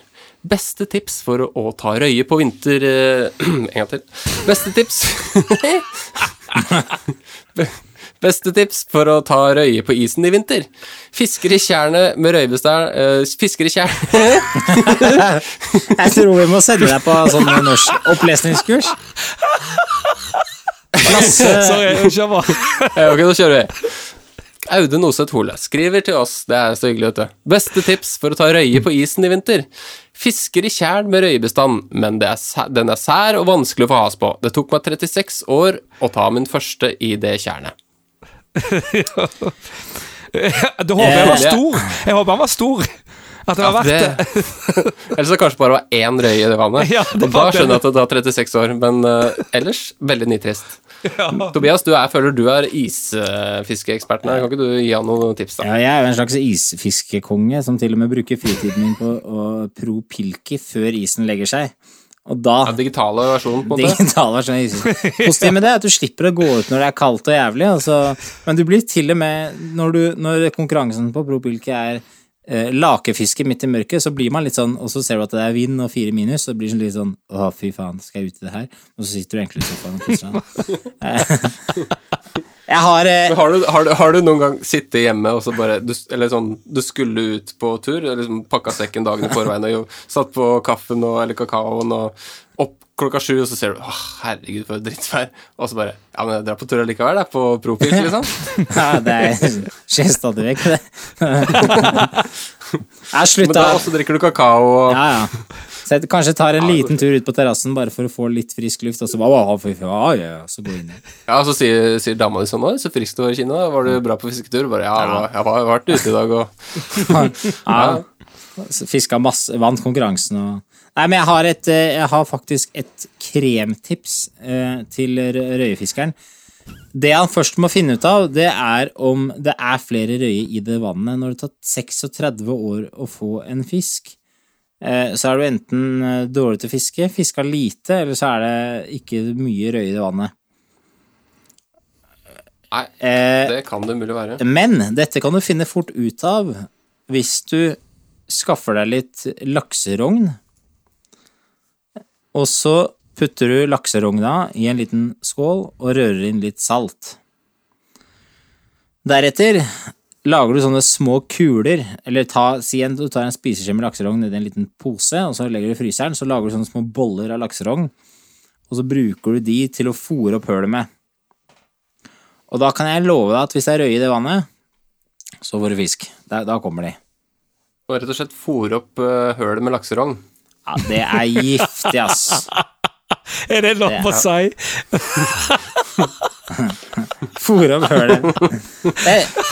Beste tips for å, å ta røye på vinter... en gang til. Beste tips Beste tips for å ta røye på isen i vinter. Fisker i tjernet med røybestang uh, Fisker i tjernet Jeg tror vi må sende deg på sånn norsk opplesningskurs. Sorry, kjør på. Ok, da kjører vi. Audun Oseth Hole skriver til oss, det er så hyggelig, vet du. Beste tips for å ta røye på isen i vinter. Fisker i tjern med røyebestand, men det er, den er sær og vanskelig å få has på. Det tok meg 36 år å ta min første i det tjernet. Du håper jeg var stor. Jeg håper han var stor. At det var verdt det. ellers så kanskje bare var én røy i det vannet. Ja, det og da skjønner jeg at det tar 36 år, men uh, ellers veldig nitrist. Tobias, du er, føler du er isfiskeeksperten her. Kan ikke du gi han noen tips, da? Ja, jeg er jo en slags isfiskekonge som til og med bruker fritiden min på å pro pilki før isen legger seg. Og da Ja, digitale versjonen, på en måte. Digital versjon av. Positivt med det er at du slipper å gå ut når det er kaldt og jævlig. Altså. Men du blir til og med Når, du, når konkurransen på pro Pilke er eh, lakefiske midt i mørket, så blir man litt sånn Og så ser du at det er vind og fire minus, så blir det litt sånn Å, fy faen, skal jeg ut i det her? Og så sitter du egentlig i sofaen og koser deg. Jeg har eh, Har du, har, du, har du noen gang sittet hjemme og så bare du, Eller sånn, du skulle ut på tur, liksom pakka sekken dagen i forveien og satt på kaffen og, eller kakaoen og opp, klokka sju, og så ser du Åh, herregud, for et drittvær. Og så bare Ja, men jeg drar på tur allikevel, jeg, På Propil, liksom. Ja, det er- skjer stadig vekk, det. Jeg Men da også drikker du kakao og Ja, ja. Så jeg kanskje tar en liten tur ut på terrassen bare for å få litt frisk luft, og så bare «Å, fy faen, ja, ja, ja», så gå inn Ja, og så sier, sier dama di sånn Oi, så frisk du var i Kina. Var du bra på fisketur? Bare ja, jeg var- jeg har vært ute i dag og Ja. Fiska masse, vant konkurransen og Nei, men jeg har, et, eh, jeg har faktisk et kremtips eh, til røyefiskeren. Det han først må finne ut av, det er om det er flere røye i det vannet. Når det tatt 36 år å få en fisk, så er du enten eh, dårlig til å fiske, fiska lite, eller så er det ikke mye røye i vannet. Nei, Eh, det kan det mulig være. Men dette kan du finne fort ut av hvis du skaffer deg litt lakserogn. Og så putter du lakserogna i en liten skål og rører inn litt salt. Deretter lager du sånne små kuler, eller ta, si en, du tar en spiseskje med lakserogn nedi en liten pose, og så legger du i fryseren, så lager du sånne små boller av lakserogn, og så bruker du de til å fôre opp hølet med. Og da kan jeg love deg at hvis det er røye i det vannet, så får du fisk. Da, da kommer de. Og rett og slett fòre opp uh, hølet med lakserogn. Ja, det er giftig, ass. Er det lov å si? Fôre opp hølet.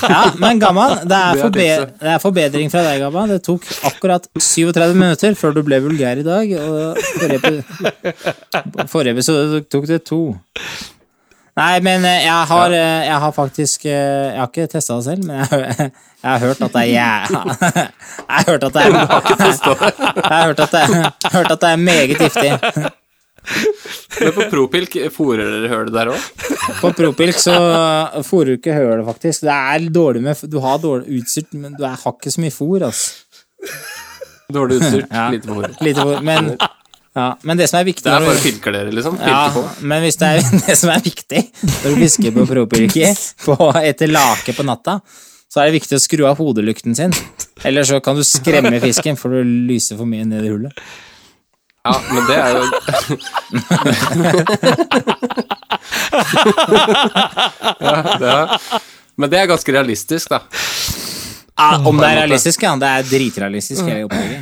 Ja, men Gamman, det er, Det er det er forbedring fra deg, Gamman. Det tok akkurat 37 minutter før du ble vulgær i dag, og forrige, epi- forrige episode tok det to. Nei, men eh, jeg har, eh, jeg har faktisk eh, Jeg har ikke testa det selv, men jeg, har- jeg har hørt at det er jæ... Jeg har hørt at det er Jeg har hørt at det er, hørt at det er meget giftig. Men på Propilk fòrer dere hølet der òg? På Propilk så fôrer du ikke hølet, faktisk. Det er dårlig med Du har dårlig utstyrt, men du har ikke så mye fôr, altså. Dårlig utstyrt, Ja. lite fòr. Lite fôr. Men, ja, men det som er viktig Det er bare pilker dere, liksom. Ja, på. men hvis det er det som er viktig når du fisker på propilk etter lake på natta, så er det viktig å skru av hodelykten sin. Eller så kan du skremme fisken, for du lyser for mye ned i hullet. Ja, men det er jo ja, det er. Men det er ganske realistisk, da. Ja, om det er realistisk, ja. Det er dritrealistisk, hele opplegget.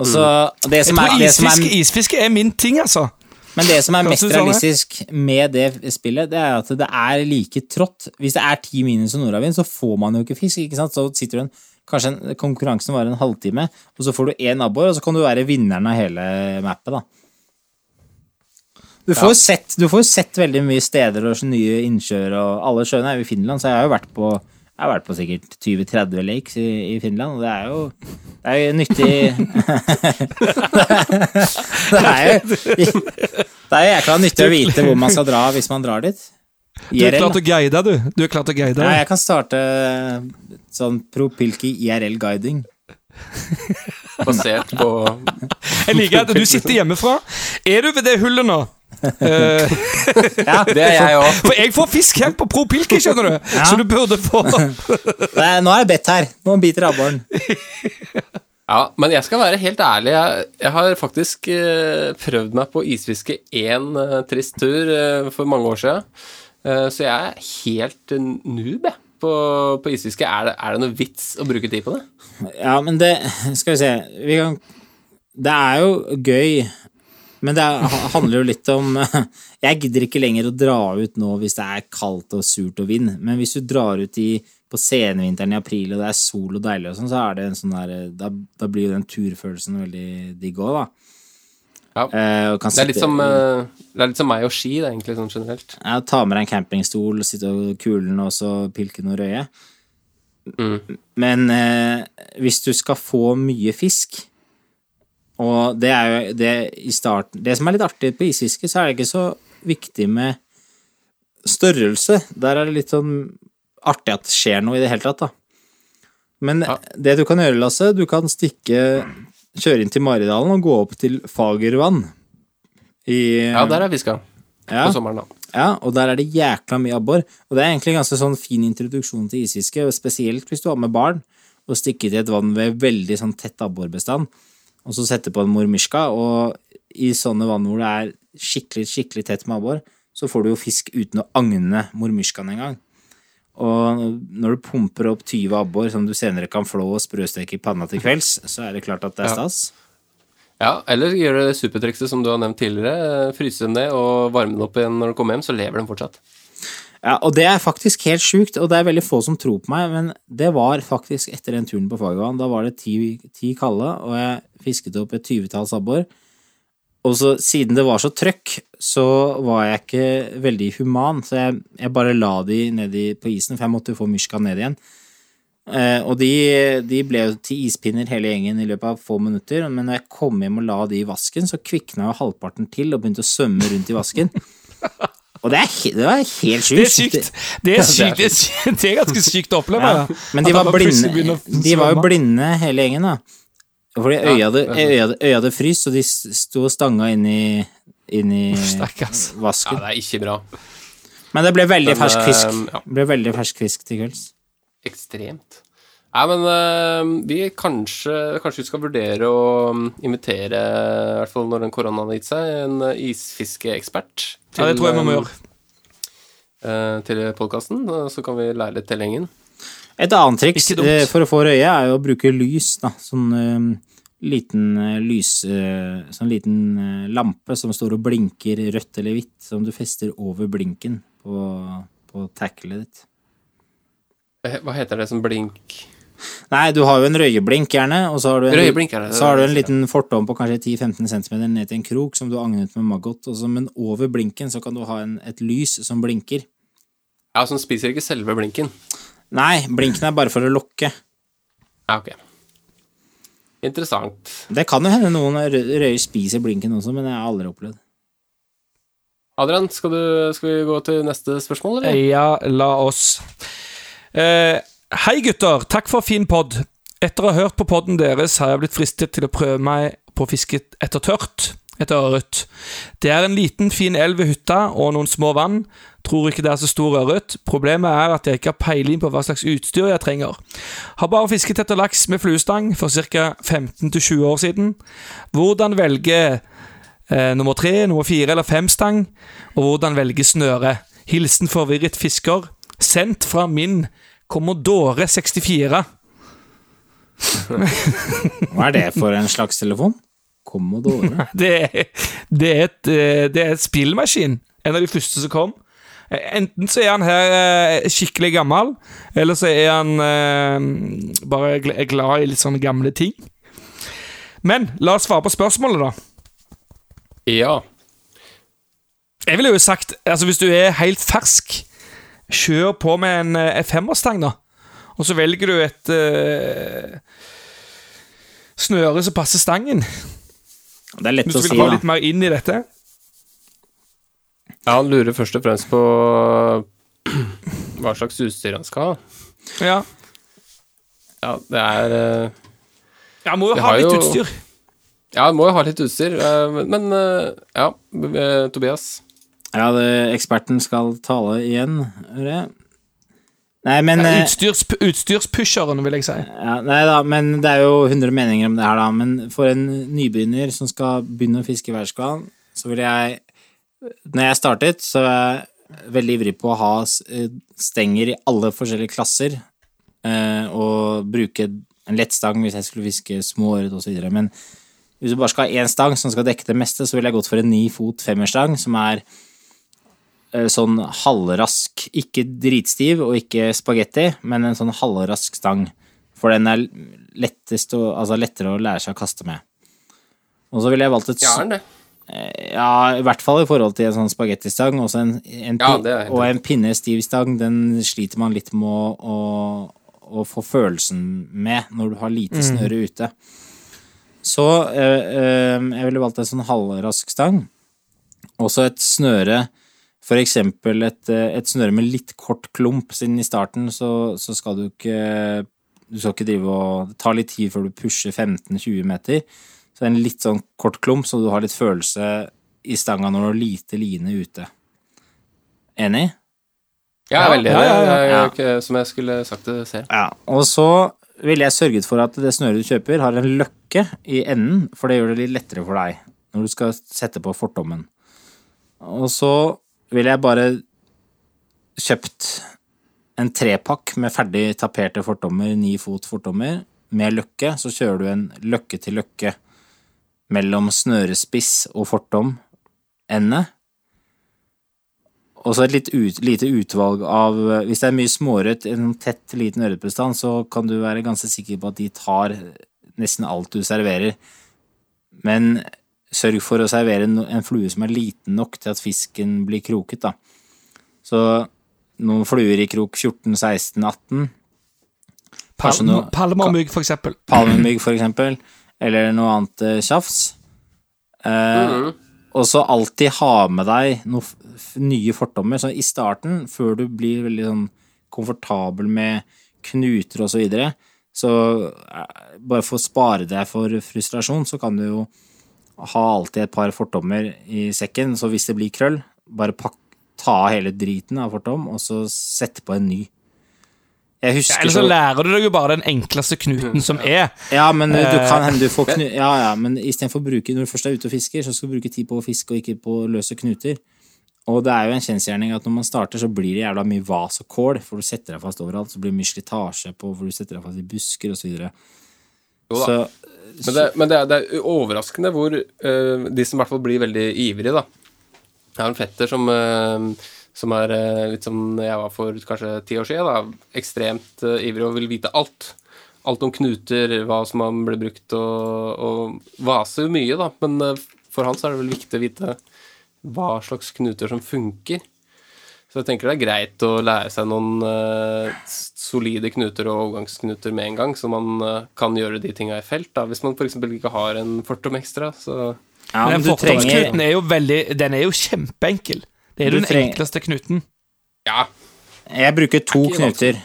Og så Det Jeg tror er, det som isfiske, er isfiske er min ting, altså. Men det som er mest det? realistisk med det spillet, det er at det er like trått. Hvis det er ti minus og nordavind, så får man jo ikke fisk. ikke sant? Så sitter du en, Kanskje en, konkurransen varer en halvtime, og så får du én abbor, og så kan du være vinneren av hele mappet, da. Du får, jo sett, du får jo sett veldig mye steder og nye innsjøer, og alle sjøene er jo i Finland, så jeg har jo vært på jeg har vært på sikkert 20-30 lakes i, i Finland, og det er jo det er jo nyttig Det er jo Det er jo jækla nyttig å vite hvor man skal dra hvis man drar dit. Du er klar til å guide, deg, du. Du er klar til å guide. deg. Nei, jeg kan starte sånn Propilki IRL-guiding. Basert på Jeg liker at du sitter hjemmefra. Er du ved det hullet nå? Ja, Det er jeg òg. for jeg får fisk her på Pro Pilke, skjønner du. Så du burde få er, nå er jeg bedt her. Nå biter abboren. Ja, men jeg skal være helt ærlig. Jeg, jeg har faktisk uh, prøvd meg på isfiske én uh, trist tur eh, for mange år siden. Eh, så jeg er helt noob jeg, på, på isfiske. Er det, er det noe vits å bruke tid på det? Ja, men det Skal vi se vi kan, Det er jo gøy, men det er, handler jo litt om Jeg gidder ikke lenger å dra ut nå hvis det er kaldt og surt og vind, men hvis du drar ut i, på senvinteren i april og det er sol og deilig og sånn, så er det en sånn der Da, da blir jo den turfølelsen veldig digg òg, da. Ja. Eh, Det er som, eh, det er litt som meg og ski, det, er egentlig, sånn generelt. Ja, ta med deg en campingstol, sitte og kulen og så pilke noe røye. Men eh, hvis du skal få mye fisk, og det er jo det i starten Det som er litt artig på isfiske, så er det ikke så viktig med størrelse. Der er det litt sånn artig at det skjer noe i det hele tatt, da. Men Ja. det du kan gjøre, Lasse, du kan stikke Kjøre inn til Maridalen og gå opp til Fagervann. I, Ja, der er fiska. ja. På sommeren, da. Ja, og der er det jækla mye abbor. Og det er egentlig en ganske sånn fin introduksjon til isfiske, spesielt hvis du har med barn, og stikker til et vann ved veldig sånn tett abborbestand, og så setter på en mormyrska, og i sånne vann hvor det er skikkelig, skikkelig tett med abbor, så får du jo fisk uten å agne mormyrskaen engang. Og når du pumper opp 20 abbor som du senere kan flå og sprøsteke i panna til kvelds, så er det klart at det er Ja. stas. Ja, eller gjør det supertrikset som du har nevnt tidligere. eh, Fryse dem ned og varme dem opp igjen når du kommer hjem, så lever de fortsatt. Ja, og det er faktisk helt sjukt, og det er veldig få som tror på meg, men det var faktisk etter den turen på Fagervann. Da var det ti, ti kalde, og jeg fisket opp et tyvetalls abbor. Og så siden det var så trøkk, så var jeg ikke veldig human, så jeg, jeg bare la de nedi på isen, for jeg måtte jo få myrska ned igjen. Eh, og de, de ble jo til ispinner hele gjengen i løpet av få minutter, men når jeg kom hjem og la de i vasken, så kvikna jo halvparten til og begynte å svømme rundt i vasken. Og det, er, det var helt sjukt. Det er sykt. Det er sykt. Det er, sykt. Det er ganske sykt å oppleve. Ja, men de var, blinde, de var jo blinde hele gjengen, da. Fordi øya hadde, øya, hadde- øya hadde fryst, og de sto og stanga inn i, inn i Stakkars. Ja, vasken. det er ikke bra. Men det ble veldig Men, fersk fisk. eh, ja. Det ble veldig fersk fisk til kvelds. Ekstremt. Nei, men eh, vi kanskje, kanskje vi skal vurdere å mm, invitere, i hvert fall når den koronaen har gitt seg, en eh, isfiskeekspert Ja, det tror jeg vi må gjøre. eh, til podkasten. Så kan vi lære litt til gjengen. Et annet triks eh, for å få røye er jo å bruke lys, da. Sånn eh, liten eh, lys Uh, Sånn liten uh, lampe som står og blinker rødt eller hvitt, som du fester over blinken på, på tacklet ditt. Eh, Hva heter det som blink... Nei, du har jo en røyeblink, gjerne, og så har du en, Røyeblink det. så har du en liten fortom på kanskje 10-15 cm ned til en krok som du har agnet med maggot, og så, men over blinken så kan du ha en, et lys som blinker. Ja, som spiser ikke selve blinken. Nei, blinken er bare for å lokke. Ja, ok. Interessant. Det kan jo hende noen rø- røyer spiser blinken også, men jeg har aldri opplevd. Adrian, skal, du, skal vi gå til neste spørsmål, eller? Ja, la oss. Eh, hei, gutter. Takk for fin pod. Etter å ha hørt på podden deres har jeg blitt fristet til å prøve meg på å fiske etter tørt, etter ørret. Det er en liten, fin elv ved hytta og noen små vann. Tror ikke det er så stor ørret. Problemet er at jeg ikke har peiling på hva slags utstyr jeg trenger. Har bare fisket etter laks med fluestang for ca. 15-20 år siden. Hvordan velge eh, nummer tre, nummer fire eller fem stang, og hvordan velge snøre. Hilsen forvirret fisker. Sendt fra min Commodore 64. Hva er det for en slags telefon? Commodore. Det er, det er, et, eh, det er et spillmaskin. En av de første som kom. Eh, Enten så er han her eh, skikkelig gammel, eller så er han eh, bare gl- glad i litt sånne gamle ting. Men la oss svare på spørsmålet, da. Ja. Jeg ville jo sagt, altså hvis du er helt fersk, kjør på med en F5-stang, da. Og så velger du et eh, snøre som passer stangen. Det er lett Hvis å du si, vil gå da. litt mer inn i dette. Ja, han lurer først og fremst på hva slags utstyr han skal ha. Ja, Ja, det er eh, ja må jo ha litt jo- utstyr. Ja, må jo ha litt utstyr, eh, men- eh, ja, Tobias. Ja, det, eksperten skal tale igjen, hører jeg. Nei, men eh, Utstyrs, utstyrspusheren, vil jeg si. ja, Nei da, men det er jo 100 meninger om det her, da. Men for en nybegynner som skal begynne å fiske i værskall, så vil jeg Når jeg startet, så var jeg veldig ivrig på å ha eh, stenger i alle forskjellige klasser, eh, og bruke en lettstang hvis jeg skulle fiske småøret osv. Men hvis du bare skal ha én stang som skal dekke det meste, så ville jeg gått for en ni fot femmerstang, som er eh, sånn halvrask, ikke dritstiv og ikke spagetti, men en sånn halvrask stang. For den er lettest altså lettere å lære seg å kaste med. Og så ville jeg valgt et Ja, det? ja, i hvert fall i forhold til en sånn spagettistang. Også en, en, Ja, og en pinnestiv stang, den sliter man litt med å, å, å få følelsen med når du har lite snøre ute. Så øh, øh, jeg ville valgt en sånn halvrask stang. Også et snøre, for eksempel et, et snøre med litt kort klump, siden i starten så, så skal du ikke Du skal ikke drive og Det tar litt tid før du pusher 15-20 meter. Så det er en litt sånn kort klump, så du har litt følelse i stanga når du har lite line ute. Enig? Ja, veldig ja, ja, ja. Ja. jeg- Som jeg skulle sagt det selv. Ja. Og så ville jeg sørget for at det snøret du kjøper, har en løkke i enden, for det gjør det litt lettere for deg. når du skal sette på fortommen. Og så ville jeg bare kjøpt en trepakk med ferdig taperte fortommer, ni fot fortommer, med løkke. Så kjører du en løkke til løkke mellom snørespiss og fortom ende. Og så et litt ut, lite utvalg av Hvis det er mye småørret, en tett, liten ørretbestand, så kan du være ganske sikker på at de tar nesten alt du serverer. Men sørg for å servere en flue som er liten nok til at fisken blir kroket, da. Så noen fluer i krok 14, 16, 18. Kanskje Palmemygg, for eksempel. palmemygg, for eksempel, eller noe annet eh, tjafs. Eh, Og så alltid ha med deg noen nye fortommer. Så i starten, før du blir veldig sånn komfortabel med knuter og så videre, så eh, bare for å spare deg for frustrasjon, så kan du jo ha alltid et par fortommer i sekken. Så hvis det blir krøll, bare pakk, ta av hele driten av fortom, og så sette på en ny. Jeg husker Eller så lærer du deg jo bare den enkleste knuten som er. Ja, men Eh, du kan hende du får knu... Ja, ja, men istedenfor å bruke Når du først er ute og fisker, så skal du bruke tid på å fiske og ikke på å løse knuter. Og det er jo en kjensgjerning at når man starter, så blir det jævla mye vas og kål, for du setter deg fast overalt. Så blir det mye slitasje på, for du setter deg fast i busker og så videre. Jo da. Så Men, det, men det, er, det er overraskende hvor uh, de som i hvert fall blir veldig ivrige, da Jeg har en fetter som, eh, som er eh, litt som jeg var for kanskje ti år siden. Da, ekstremt eh, ivrig og vil vite alt. Alt om knuter, hva som har ble brukt, og, og vaser mye, da. Men eh, for han så er det vel viktig å vite hva slags knuter som funker. Så jeg tenker det er greit å lære seg noen uh, solide knuter og overgangsknuter med en gang, så man uh, kan gjøre de tinga i felt. da. Hvis man f.eks. ikke har en fortom ekstra, så ja, Men men fortomsknuten er jo veldig Den er jo kjempeenkel. Det er Du den treng... enkleste knuten. ja. Jeg bruker to knuter.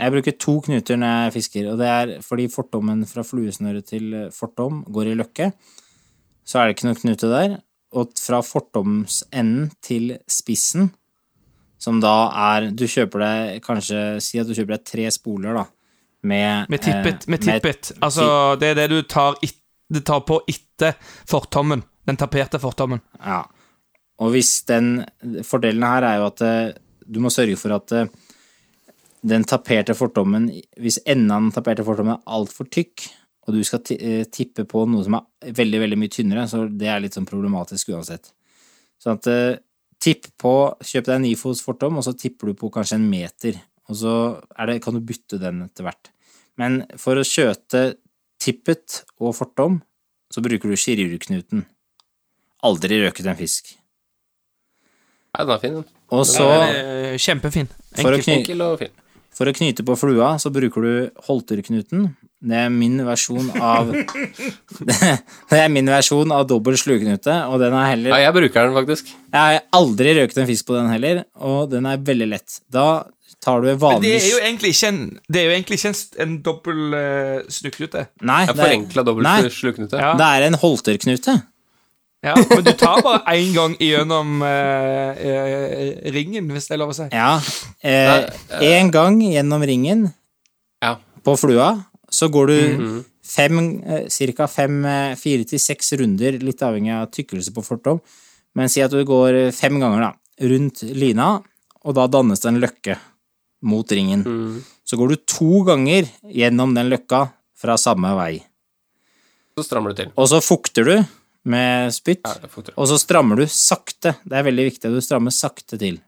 Jeg bruker to knuter når jeg fisker, og det er fordi fortommen fra fluesnøret til fortom går i løkke. Så er det ikke noe knute der. Og fra fortomsenden til spissen, som da er Du kjøper deg kanskje Si at du kjøper deg tre spoler, da. Med, Med tippet. eh, Med tippet. Altså, det er det du tar, it, det tar på etter fortommen. Den taperte fortommen. Ja. Og hvis den Fordelen her er jo at eh, du må sørge for at eh, den taperte fortommen Hvis enden av den taperte fortommen er altfor tykk, og du skal eh, tippe på noe som er veldig, veldig mye tynnere, så det er litt sånn problematisk uansett. Sånn at tipp på Kjøp deg en nifots fortom, og så tipper du på kanskje en meter. Og så det, kan du bytte den etter hvert. Men for å skjøte tippet og fortom, så bruker du kirurgknuten. Aldri røket en fisk. Nei, den er fin. den. Og så, Eh, Kjempefin. for å, Enkel. kny Enkel og fin. for å knyte på flua, så bruker du holterknuten. Det er min versjon av Det er min versjon av dobbel slueknute, og den er heller Ja, jeg bruker den faktisk. Jeg har aldri røket en fisk på den heller, og den er veldig lett. Da tar du en Men det vanlig er jo egentlig ikke en, det er jo egentlig ikke en, en dobbel uh, snukklute. Nei, Jeg det er, forenkla dobbelt Nei. sluknute. Ja. det er en holterknute. Ja, men du tar bare én gang gjennom eh, eh, ringen, hvis det er lov å si. Ja. Eh, en gang gjennom ringen Ja. på flua, så går du fem, eh, cirka fem, eh, fire til seks runder, litt avhengig av tykkelse på fortom, men si at du går fem ganger da, rundt lina, og da dannes det en løkke mot ringen. Så går du to ganger gjennom den løkka fra samme vei. Så strammer du til. Og så fukter du med spytt, Ja, og så strammer du sakte. Det er veldig viktig at du strammer sakte til.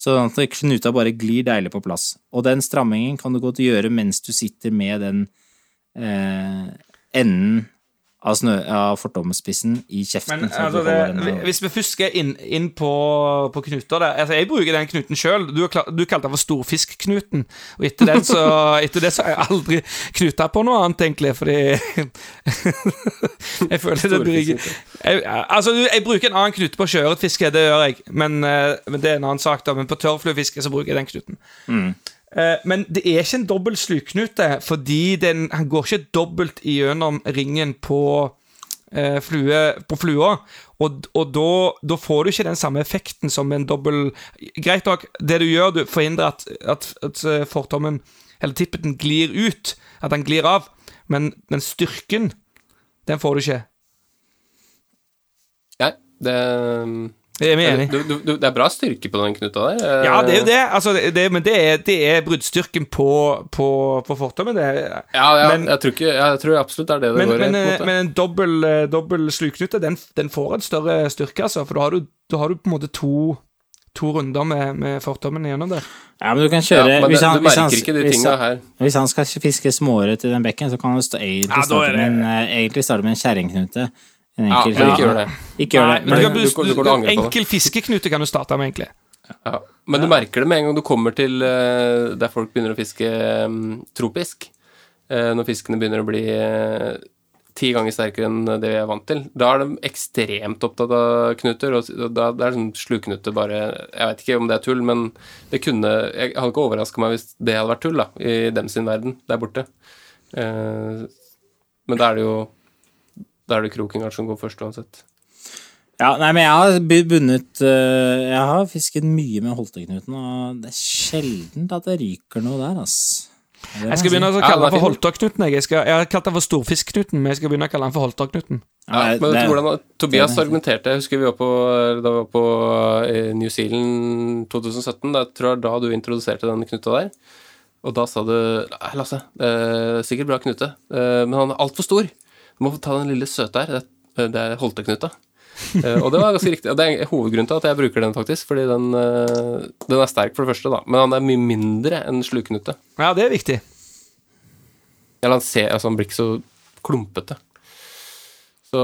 Sånn at knuta bare glir deilig på plass. Og den strammingen kan du godt gjøre mens du sitter med den eh, enden av, snø, av fortommespissen i kjeften. Men altså, det, hvis vi fusker inn, inn på, på knuter der altså, Jeg bruker den knuten sjøl. Du, du kalte den for storfiskknuten. Og etter, den så, etter det så har jeg aldri knuta på noe annet, egentlig, fordi Jeg føler det blir jeg, Altså, jeg bruker en annen knute på sjøørretfiske, det gjør jeg, men, eh, men det er en annen sak, da. Men på tørrfluefiske så bruker jeg den knuten. Eh, Men det er ikke en dobbel slukknute, fordi den, han går ikke dobbelt gjennom ringen på, eh, flue, på flua. Og, og da, da får du ikke den samme effekten som en dobbel Greit nok, det du gjør, du forhindrer at, at, at eh, fortommen, eller tippeten, glir ut. At den glir av. Men den styrken, den får du ikke. Nei, Det, Jeg er enig. du, du, du, det er bra styrke på den knuta der. Ja, det er jo det. Altså, det, det, men det er, det er bruddstyrken på, på, på fortommen. Det er, Ja, ja Men- jeg, tror ikke, jeg tror absolutt det er det det men, går i. men, en eh, men en dobbel, eh, dobbel slukknute, den, den får en større styrke, altså. For da har du, da har du på en måte to, to runder med, med fortommen igjennom der. Ja, men du kan kjøre ja, hvis han, du hvis han, hvis han, hvis han skal fiske småørret i den bekken, så kan han egentlig, Ja, starte med en, eh, egentlig starte med en kjerringknute. En Ja, enkel- men ikke gjør det. Ikke gjør det. Nei, men du kan, du- du, enkel fiskeknute kan du starte med, egentlig. Ja. Men du merker det med en gang du kommer til uh, der folk begynner å fiske um, tropisk. Uh, når fiskene begynner å bli uh, ti ganger sterkere enn det vi er vant til. Da er de ekstremt opptatt av knuter. Og da det er sånn sluknute bare Jeg vet ikke om det er tull, men det kunne Jeg hadde ikke overraska meg hvis det hadde vært tull, da, i dem sin verden der borte. Eh, men da er det jo Da er det kroken kanskje som går først uansett. Ja, nei, men jeg har bundet eh, Jeg har fisket mye med holteknuten, og det er sjelden at det ryker noe der, ass. Jeg skal begynne å kalle den for fin. Jeg, jeg, skal, jeg har kalt den for Storfiskknuten, men jeg skal begynne å kalle den for Holterknuten. Ja, Ja, men vet du hvordan Tobias er- argumenterte? Jeg husker vi var på, da vi var på eh, New Zealand 2017. Da tror jeg da du introduserte den knuta der. Og da sa du Lasse, det er sikkert bra knute, eh, men han er altfor stor. Du må få ta den lille søte her. Det, er- det er holteknuta. Eh, og det var ganske riktig. Og det er hovedgrunnen til at jeg bruker den, faktisk. Fordi den, eh, den er sterk, for det første, da. Men han er mye mindre enn sluknute. Ja, det er viktig. Eller han ser, altså han blir ikke så klumpete. Så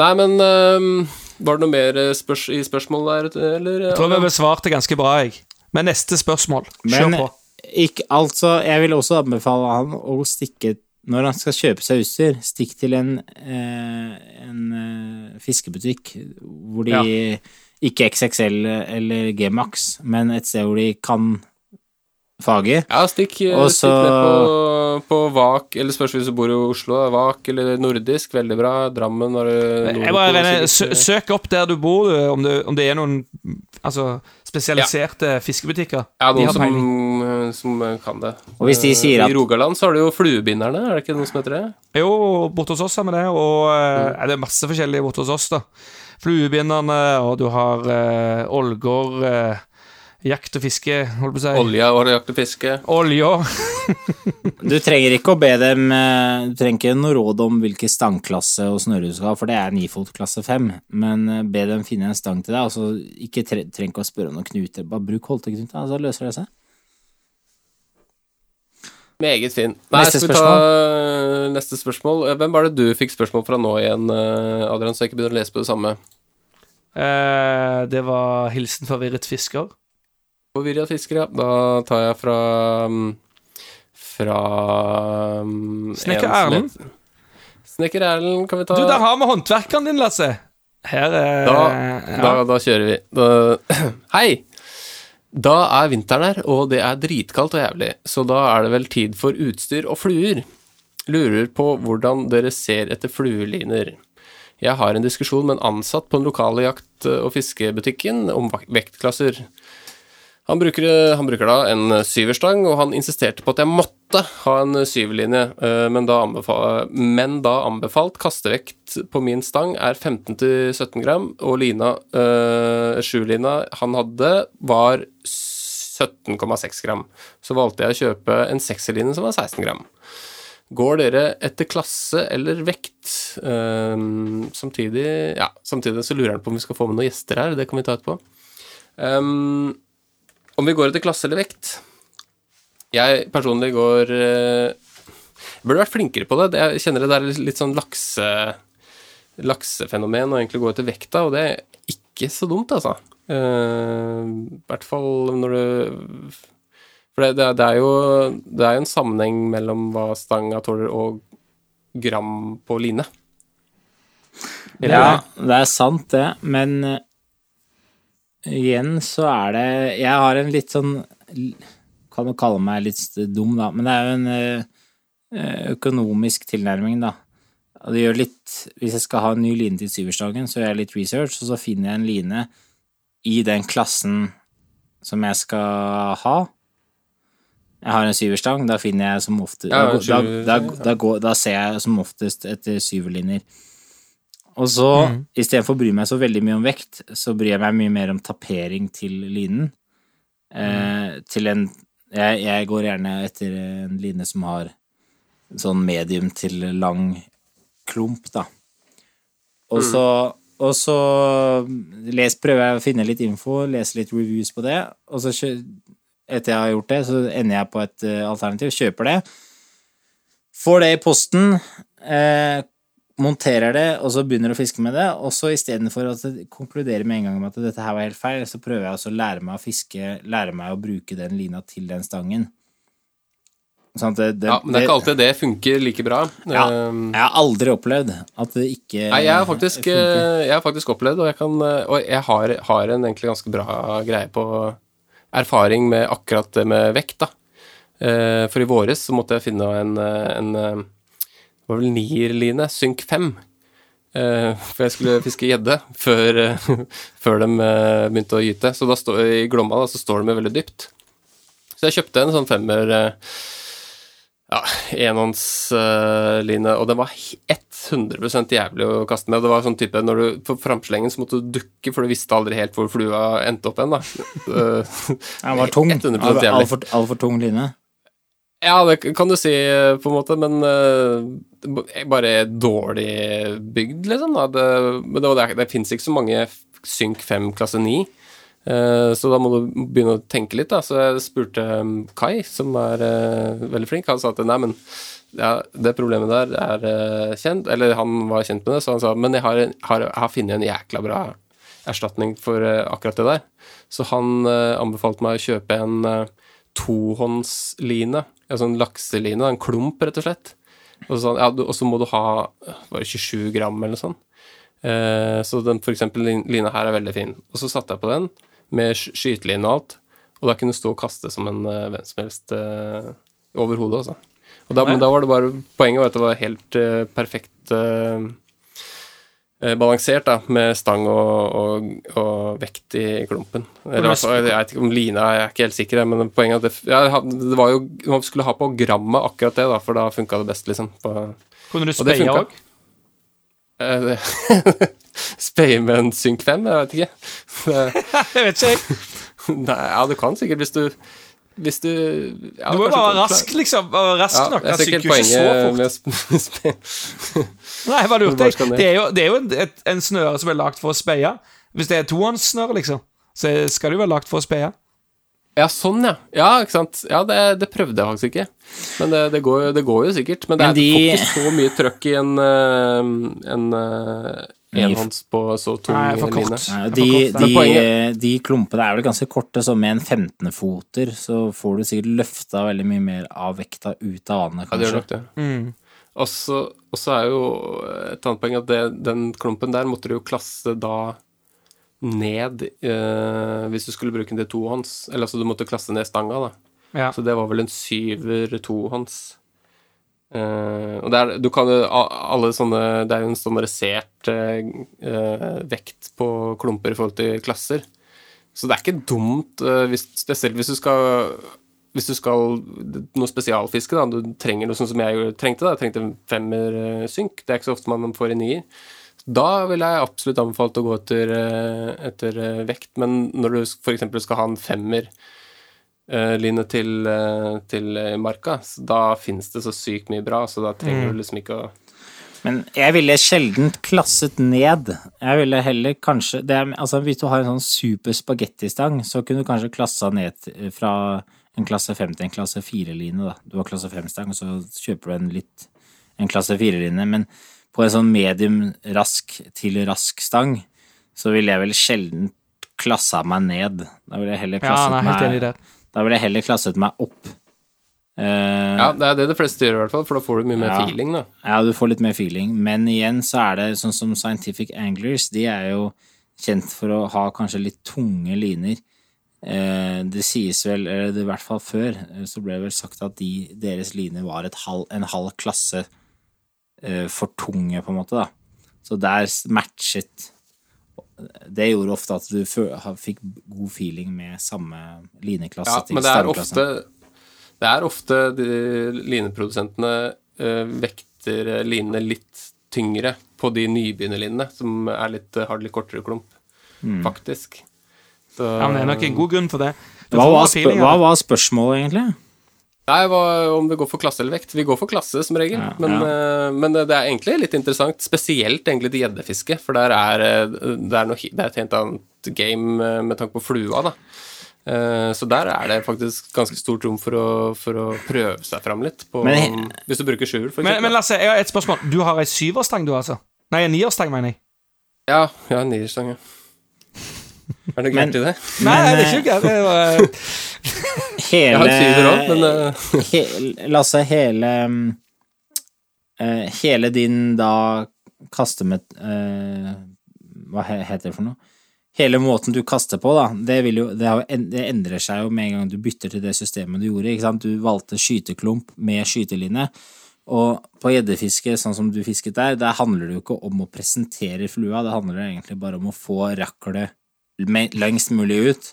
Nei, men øhm, Var det noe mer eh, spørs i spørsmålet der, eller? Jeg tror vi besvarte ganske bra, jeg. Men neste spørsmål. Kjør Men på. ikke, altså, jeg vil også anbefale han å stikke Når han skal kjøpe seg utstyr, stikk til en, eh, en eh, fiskebutikk hvor de Ikke XXL eller G-Max, men et sted hvor de kan faget. Ja, stikk, og så... stikk ned på, på Vak, eller spørs hvis du bor i Oslo. Vak eller nordisk, veldig bra. Drammen har du Søk opp der du bor, om det, om det er noen altså, spesialiserte fiskebutikker. Ja, noen som, eh, som eh, kan det. Og hvis de sier Eh, at- I Rogaland så har du jo fluebinderne, er det ikke noe som heter det? Jo, borte hos oss har vi det, og eh, Mm. ja, det er masse forskjellige borte hos oss, da. Fluebinderne, og du har uh, Ålgård eh, jakt og fiske, holdt på å si. Olja og jakt og fiske. Olja. Du trenger ikke å be dem eh, Du trenger ikke noe råd om hvilken stangklasse og snøre du skal ha, for det er nifot klasse 5, men eh, be dem finne en stang til deg. Altså, ikke tre, trenger ikke å spørre om noen knuter, bare bruk holteknuta, så løser det seg. Meget fin. Nei, Neste skal vi ta neste spørsmål? Eh, Hvem var det du fikk spørsmål fra nå igjen, Adrian, så jeg ikke begynner å lese på det samme? Eh, det var hilsen forvirret fisker. Forvirra fiskere. Da tar jeg fra mm, Fra mm, Snekker Erlend. Snekker Erlend kan vi ta. Du, der har vi håndverkeren din, Lasse. Her er Da, ja. da, da kjører vi. Da, hei! Da er vinteren her, og det er dritkaldt og jævlig, så da er det vel tid for utstyr og fluer. Lurer på hvordan dere ser etter flueliner. Jeg har en diskusjon med en ansatt på den lokale jakt- og fiskebutikken om vektklasser. Han bruker, han bruker da en syverstang, og han insisterte på at jeg måtte ha en syverlinje, eh, men da, anbefalt, anbefalt kastevekt på min stang er 15-17 gram, og lina, øh, sjulina han hadde, var 17,6 gram. Så valgte jeg å kjøpe en sekserline som var 16 gram. Går dere etter klasse eller vekt? Um, samtidig, ja, samtidig så lurer han på om vi skal få med noen gjester her, det kan vi ta etterpå. Um, om vi går etter klasse eller vekt Jeg personlig går eh, Jeg burde vært flinkere på det. Jeg kjenner det der litt sånn lakse, laksefenomen å egentlig gå etter vekta, og det er ikke så dumt, altså. Eh, I hvert fall når du For det, det, er- jo det er en sammenheng mellom hva stanga tåler og gram på line. Eller- Ja, det er sant, det, men eh, igjen så er det Jeg har en litt sånn Kan du kalle meg litt dum, da, men det er jo en eh, økonomisk tilnærming, da. Og det gjør litt Hvis jeg skal ha en ny line til syverstangen, så gjør jeg litt research, og så finner jeg en line i den klassen som jeg skal ha. Jeg har en syverstang, da finner jeg som ofte Ja, da, da, da, da ser jeg som oftest etter syverlinjer. Og så, istedenfor å bry meg så veldig mye om vekt, så bryr jeg meg mye mer om tapering til linen. Eh, til en jeg, jeg går gjerne etter en line som har sånn medium til lang klump, da. Og så, og så les, prøver jeg å finne litt info, lese litt reviews på det, og så etter jeg har gjort det, så ender jeg på et eh, alternativ, kjøper det. Får det i posten, eh, monterer det, og så begynner å fiske med det. Og så istedenfor å konkludere med en gang med at dette her var helt feil, så prøver jeg også å lære meg å fiske, lære meg å bruke den lina til den stangen. Sånn det, det, Ja, men det er ikke alltid det funker like bra. Ja, Um, jeg har aldri opplevd at det ikke Nei, jeg har faktisk, eh, jeg har faktisk opplevd, og jeg, kan, eh, og jeg har, har en egentlig ganske bra greie på erfaring med akkurat det med vekt, da. Eh, For i våres så måtte jeg finne en, en det var vel nierline, synk 5. Eh, For jeg skulle fiske gjedde før, eh, før de eh, begynte å gyte. Så da står, i Glomma da, så står de veldig dypt. Så jeg kjøpte en sånn femmer ja, enhåndsline, og den var 100 jævlig å kaste med. Det var sånn type, når du, På framslengen så måtte du dukke, for du visste aldri helt hvor flua endte opp hen. da. Den var tung. 100% Altfor alt tung line. Ja, det kan du si, eh, på en måte, men uh, bare dårlig bygd, liksom. Da. Det, men det, det, det fins ikke så mange Synk 5 klasse 9. uh, Så da må du begynne å tenke litt, da. Så jeg spurte um, Kai, som er uh, veldig flink. Han sa at nei, men ja, det problemet der er kjent, eller han var kjent med det, så han sa men jeg har, har, har funnet en jækla bra erstatning for akkurat det der. Så han anbefalte meg å kjøpe en tohåndsline, en sånn lakseline, en klump, rett og slett. Og så, ja, og så må du ha var det 27 gram eller noe sånt. Eh, så den for eksempel lin- lina her er veldig fin. Og så satte jeg på den med sk- skyteline og alt, og da kunne du stå og kaste som en uh, hvem som helst eh, over hodet, altså. Og da, men da var det bare Poenget var at det var helt eh, perfekt eh, eh, balansert, da, med stang og, og, og vekt i klumpen. Eller, i jeg vet ikke om lina jeg er ikke helt sikker, men poenget er at det, ja, det var jo Man skulle ha på grammet akkurat det, da, for da funka det best, liksom. På, Kunne du speie òg? Eh, Speie med en Synk 5? Jeg vet ikke. Det- Jeg vet ikke, jeg. Nei, ja, du kan sikkert hvis du Hvis du ja, Du må jo bare være rask, liksom. Rask Ja, nok. jeg Han ser ikke jo ikke så poenget fort. Nei, hva du gjort? Det, er jo, det er jo en, et, en snøre som er lagd for å speie. Hvis det er tohåndssnøre, liksom, så skal det jo være lagd for å speie. Ja, sånn, ja. Ja, ikke sant. Ja, det, det prøvde jeg faktisk ikke. Men det, det, går, det går jo sikkert. Men det Men er, de- får ikke så mye trøkk i en, eh, en eh, enhånds på så tung Nei, for line. Nei, De, for kort, de, de klumpene er vel ganske korte, så med en 15-foter så får du sikkert løfta veldig mye mer av vekta ut av vannet, Ja, det gjør kanskje. nok det. Og så og så er jo et annet poeng at det, den klumpen der måtte du jo klasse da ned eh, hvis du skulle bruke den til tohånds. Eller altså du måtte klasse ned stanga, da. Ja. Så det var vel en syver tohånds. Eh, og det er, du kan alle sånne Det er jo en standardisert eh, vekt på klumper i forhold til klasser. Så det er ikke dumt, uh, hvis, spesielt hvis du skal hvis du skal noe spesialfiske, da, du trenger noe sånn som jeg trengte, da, jeg trengte en femmer synk, det er ikke så ofte man får i nier, da ville jeg absolutt anbefalt å gå etter, etter vekt, men når du f.eks. skal ha en femmer line til, eh, til eh, marka, så da finnes det så sykt mye bra, så da trenger du liksom ikke å Men jeg ville sjelden klasset ned. Jeg ville heller kanskje det er, altså Hvis du har en sånn super spagettistang, så kunne du kanskje klassa ned fra en klasse 5 til en klasse 4-line. da. Du har klasse 5-stang, og så kjøper du en litt en klasse 4-line. Men på en sånn medium rask til rask stang, så ville jeg vel sjelden klassa meg ned. Da ville jeg heller Ja, nei, enig i meg. Da ville jeg heller klasset meg opp. Uh, Ja, det er det de fleste gjør, i hvert fall, for da får du mye mer Ja. feeling, da. Ja, du får litt mer feeling, men igjen så er det sånn som Scientific Anglers, de er jo kjent for å ha kanskje litt tunge liner. Uh, det sies vel, eller i hvert fall før, eh, så ble det vel sagt at de, deres liner var halv, en halv klasse uh, for tunge, på en måte, da. Så der matchet Det gjorde ofte at du fikk god feeling med samme lineklasse Ja, til men det er ofte Det er ofte de lineprodusentene eh, vekter eh, linene litt tyngre på de nybegynnerlinene, som er litt, har litt kortere klump, faktisk. Så, Ja, men det er nok en god grunn for det. Hva var, hva var spørsmålet, egentlig? Nei, hva, om det går for klasse eller vekt. Vi går for klasse som regel, Ja, men, ja. eh, men det er egentlig litt interessant, spesielt egentlig til gjeddefiske, for der er, eh, det, er noe, det er et helt annet game eh, med tanke på flua, da. Eh, Så der er det faktisk ganske stort rom for å, for å prøve seg fram litt, på, Men- hvis du bruker sjuer, for Men, eksempel. men Lasse, jeg har et spørsmål. Du har ei syverstang, du, altså? Nei, en nierstang, mener jeg. Ja, ja, nierstang, ja. Er det noe gærent i det? Nei, Men, det er ikke gærent. Jeg har en syver òg, men eh, he, Lasse, hele eh, Hele din da kaste med eh, Hva heter det for noe? Hele måten du kaster på, da, det, vil jo, det, har jo det endrer seg jo med en gang du bytter til det systemet du gjorde. ikke sant? Du valgte skyteklump med skyteline. Og på gjeddefiske, sånn som du fisket der, der handler det jo ikke om å presentere flua, det handler egentlig bare om å få raklet lengst mulig ut.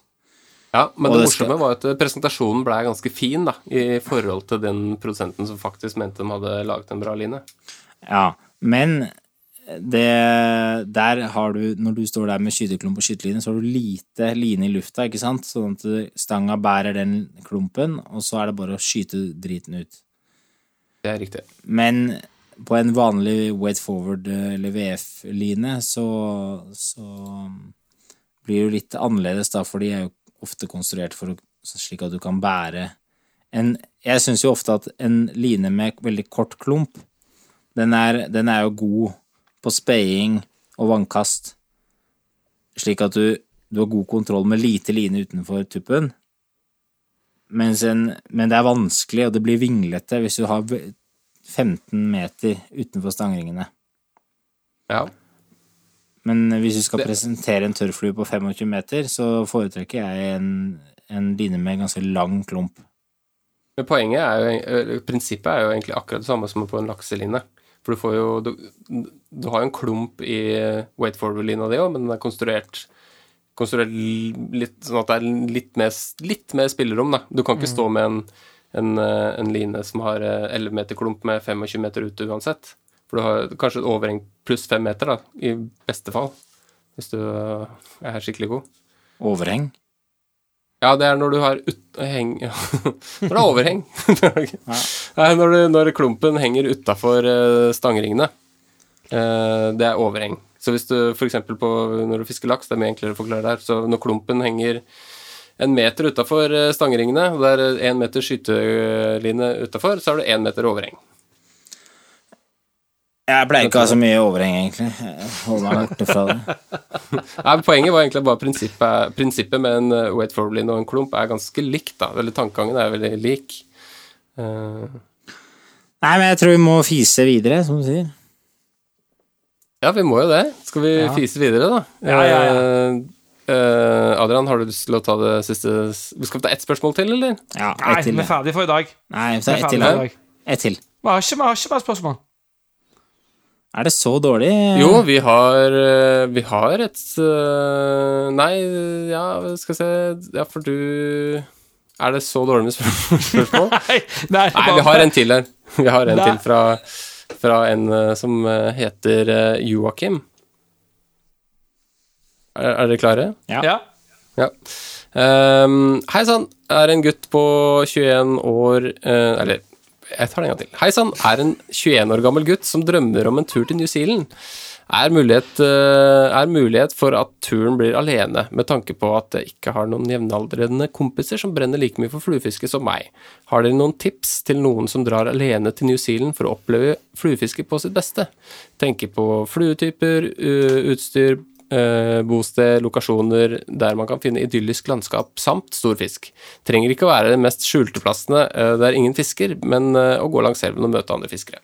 Ja, men Og det det morsomme var at presentasjonen ble ganske fin, da, i forhold til den produsenten som faktisk mente de hadde laget en bra line. Ja, men det, der har du, når du står der med skyteklump og skyteline, så har du lite line i lufta, ikke sant? Sånn at stanga bærer den klumpen, og så er det bare å skyte driten ut. Det er riktig. Men på en vanlig weight forward eh, eller VF-line, så, så blir jo litt annerledes, da, for de er jo ofte konstruert for slik at du kan bære en Jeg syns jo ofte at en line med veldig kort klump, den er, den er jo god på speiing og vannkast, slik at du, du har god kontroll med lite line utenfor tuppen. En, men det er vanskelig, og det blir vinglete hvis du har 15 meter utenfor stangringene. Ja. Men hvis du skal presentere en tørrflue på 25 meter, så foretrekker jeg en, en line med en ganske lang klump. Men poenget er jo, prinsippet er jo egentlig akkurat det samme som på en lakseline. For du får jo Du, du har jo en klump i weight forward-lina di òg, men den er konstruert konstruert litt sånn at det er litt mer, litt mer spillerom, da. Du kan ikke stå med en, en, eh, en line som har eh, 11 meter klump med 25 meter ute uansett. For du har kanskje et overheng pluss fem meter, da, i beste fall. Hvis du eh, er skikkelig god. Overheng. Ja, det er når du har ut, heng, Når det er overheng. Nei, når, du, når klumpen henger utafor stangringene. Eh, det er overheng. Så hvis du f.eks. når du fisker laks, det er mye enklere å forklare der, så når klumpen henger en meter utafor stangringene, og det er én meter skyteline utafor, så har du én meter overheng. Jeg pleier ikke å ha så mye overheng, egentlig. Holde meg borte fra det. Nei, Poenget var egentlig bare prinsippet, prinsippet med en eh, weight forward-line og en klump er ganske likt, da. Eller tankegangen er veldig lik. Uh... Nei, men jeg tror vi må fise videre, som du sier. Ja, vi må jo det. Skal vi fise videre, da? Ja, ja, ja. Eh, eh, Adrian, har du lyst til å ta det siste Vi Skal vi ta ett spørsmål til, eller? Ja, Nei, ett til. vi er ferdige for i dag. Nei, så ett til. for. Ett til. Vi har ikke mer spørsmål. Er det så dårlig? Jo, vi har eh, Vi har et eh, Nei, ja, skal vi se Ja, for du Er det så dårlig med spørsmål? Nei, nei, Nei, vi har en til her. Vi har en Nei. til fra, fra en eh, som heter Joakim. Er, er dere klare? Ja. Ja. Um, Hei sann, er en gutt på 21 år uh, Eller, jeg tar den en gang til. Hei sann, er en 21 år gammel gutt som drømmer om en tur til New Zealand. Er mulighet, eh, er mulighet for at turen blir alene, med tanke på at jeg ikke har noen jevnaldrende kompiser som brenner like mye for fluefiske som meg. Har dere noen tips til noen som drar alene til New Zealand for å oppleve fluefiske på sitt beste? Tenker på fluetyper, utstyr, bosted, lokasjoner der man kan finne idyllisk landskap, samt stor fisk. Trenger ikke å være de mest skjulte plassene eh, der ingen fisker, men eh, å gå langs elven og møte andre fiskere.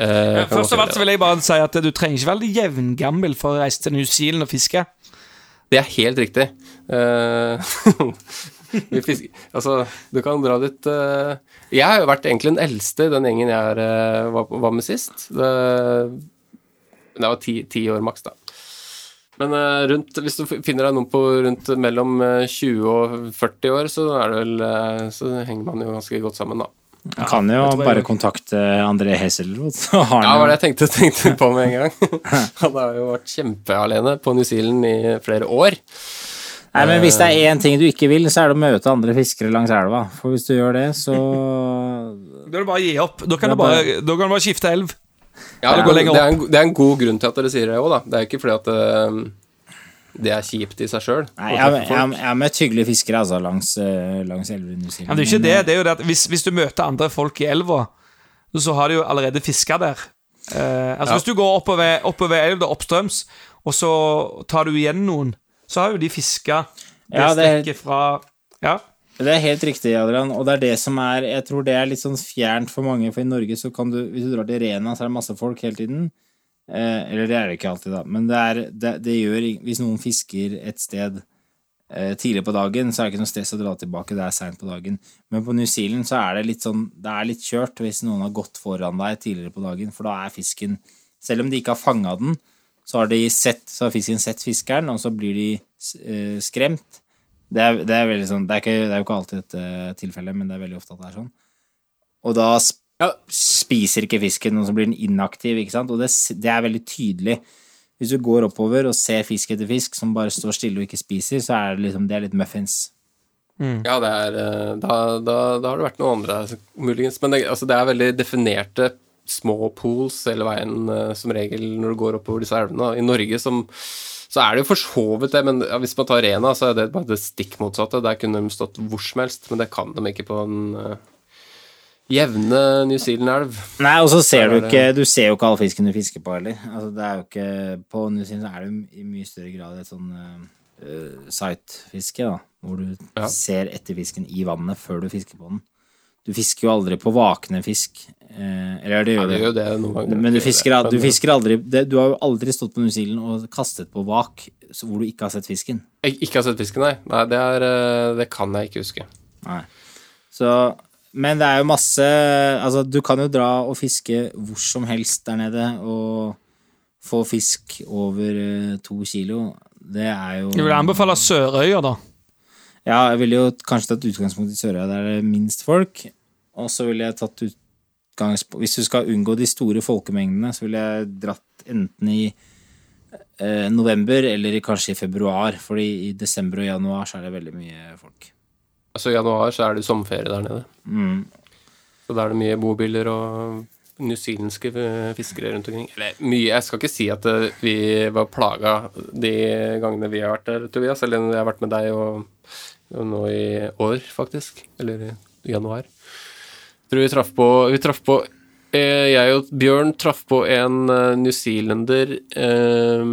Eh, kan Først og av alt vil jeg bare si at du trenger ikke være jevngammel for å reise til New Zealand og fiske. Det er helt riktig. Eh, altså, du kan dra dit eh, Jeg har jo vært egentlig den eldste i den gjengen jeg eh, var, var med sist. Det, det var ti, ti år maks, da. Men eh, rundt, hvis du finner deg noen på rundt mellom eh, 20 og 40 år, så er det vel eh, Så henger man jo ganske godt sammen, da. Man kan jo ja, bare kontakte André har Ja, det var det jeg tenkte, tenkte på med en gang. Han har jo vært kjempealene på New Zealand i flere år. Nei, men hvis det er én ting du ikke vil, så er det å møte andre fiskere langs elva. For hvis du gjør det, så Da er det bare å gi opp. Da kan, du bare, du bare skifte elv. Ja, det, lenger er en, det er en god grunn til at dere sier det òg, da. Det er ikke fordi at eh, det er kjipt i seg sjøl. Jeg, har møtt hyggelige fiskere altså, langs, eh, langs elven. Men det er ikke det. det er jo det at hvis, hvis du møter andre folk i elva, så har de jo allerede fiska der. Uh, altså Ja. Hvis du går oppover, oppover elva oppstrøms, og så tar du igjen noen, så har jo de fiska det, Ja, det strekket fra Ja. Det er helt riktig, Adrian, og det er det som er Jeg tror det er litt sånn fjernt for mange, for i Norge så kan du Hvis du drar til Rena, så er det masse folk hele tiden. Eh, eller det er det ikke alltid, da, men det, er, det, det gjør Hvis noen fisker et sted eh, tidlig på dagen, så er det ikke noe stress å dra tilbake, det er seint på dagen. Men på New Zealand så er det litt sånn Det er litt kjørt hvis noen har gått foran deg tidligere på dagen, for da er fisken Selv om de ikke har fanga den, så har, sett, så har fisken sett fiskeren, og så blir de eh, skremt. Det er, det er veldig sånn det er, ikke, det er jo ikke alltid et tilfelle, men det er veldig ofte at det er sånn. Og da sp spiser ikke fisken, og så blir den inaktiv, ikke sant? Og det, det er veldig tydelig. Hvis du går oppover og ser fisk etter fisk som bare står stille og ikke spiser, så er det liksom Det er litt muffins. Ja, det er eh, da, da, da har det vært noe andre, muligens. Men det, altså, det er veldig definerte små pools hele veien, eh, som regel, når du går oppover disse elvene. I Norge som så er det jo for så vidt det, men hvis man tar Rena, så er det bare det stikk motsatte. Der kunne de stått hvor som helst, men det kan de ikke på en uh, jevne New Zealand-elv. Nei, og så ser du ikke Du ser jo ikke alle fisken du fisker på heller. Altså, det er jo ikke På New Zealand er det i mye større grad et sånn uh, sightfiske, da. Hvor du Ja. ser etter fisken i vannet før du fisker på den. Du fisker jo aldri på vakne fisk. Eh, eller det Ja, gjør det du. jo det ganger. Men du fisker, du fisker aldri det, Du har jo aldri stått på New Zealand og kastet på vak så- hvor du ikke har sett fisken. Jeg ikke har sett fisken, nei. Nei, det, er, eh, det kan jeg ikke huske. Nei. Så, men det er jo masse Altså, du kan jo dra og fiske hvor som helst der nede og få fisk over eh, to kilo. Det er jo Jeg vil anbefale Sørøya, da. Ja, jeg ville jo kanskje tatt utgangspunkt i Sørøya, der det er minst folk. Og så ville jeg tatt utgangspunkt Hvis du skal unngå de store folkemengdene, så ville jeg dratt enten i eh, november eller kanskje i februar. Fordi i desember og januar så er det veldig mye folk. Altså I januar så er det sommerferie der nede. Mm. Så da er det mye bobiler og newzealandske eh, fiskere rundt omkring. Eller mye Jeg skal ikke si at eh, vi var plaga de gangene vi har vært der, Tobias, eller når jeg har vært med deg og, og nå i år, faktisk. Eller i januar. Tror vi traff på Vi traff på eh, Jeg og Bjørn traff på en eh, newzealender eh,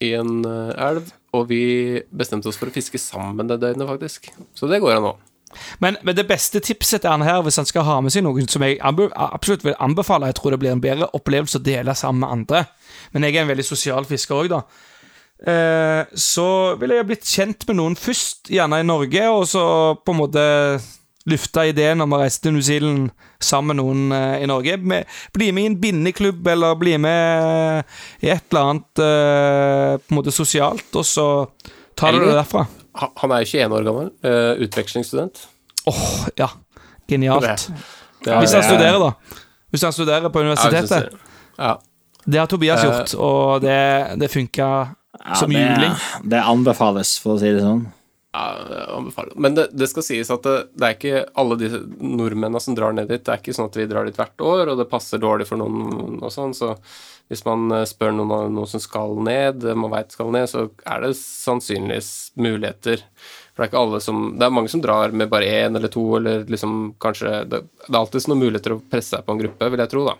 i en eh, elv, og vi bestemte oss for å fiske sammen det døgnet, faktisk. Så det går an nå. Men, men det beste tipset til han her, hvis han skal ha med seg noen som jeg absolutt vil anbefale Jeg tror det blir en bedre opplevelse å dele sammen med andre. Men jeg er en veldig sosial fisker òg, da. Eh, så ville jeg blitt kjent med noen først, gjerne i Norge, og så på en måte lufta ideen om å reise til New Zealand sammen med noen eh, i Norge. Med, bli med i en bindeklubb, eller bli med i et eller annet eh, på en måte sosialt, og så tar du det derfra. Han er jo 21 år gammel, utvekslingsstudent. Åh, ja. Genialt. Det er- Hvis han studerer, da. Hvis han studerer på universitetet. det. Ja. Det har Tobias gjort, og det, det funka som det, juling. det anbefales, for å si det sånn. Ja, jeg anbefaler. Men det, det skal sies at det, det er ikke alle de nordmennene som drar ned dit. Det er ikke sånn at vi drar dit hvert år, og det passer dårlig for noen og sånn. Så hvis man eh, spør noen, noen som skal ned, eh, man veit skal ned, så er det sannsynligvis muligheter. For det er ikke alle som Det er mange som drar med bare én eller to, eller liksom kanskje Det, det er alltid noen muligheter å presse seg på en gruppe, vil jeg tro, da.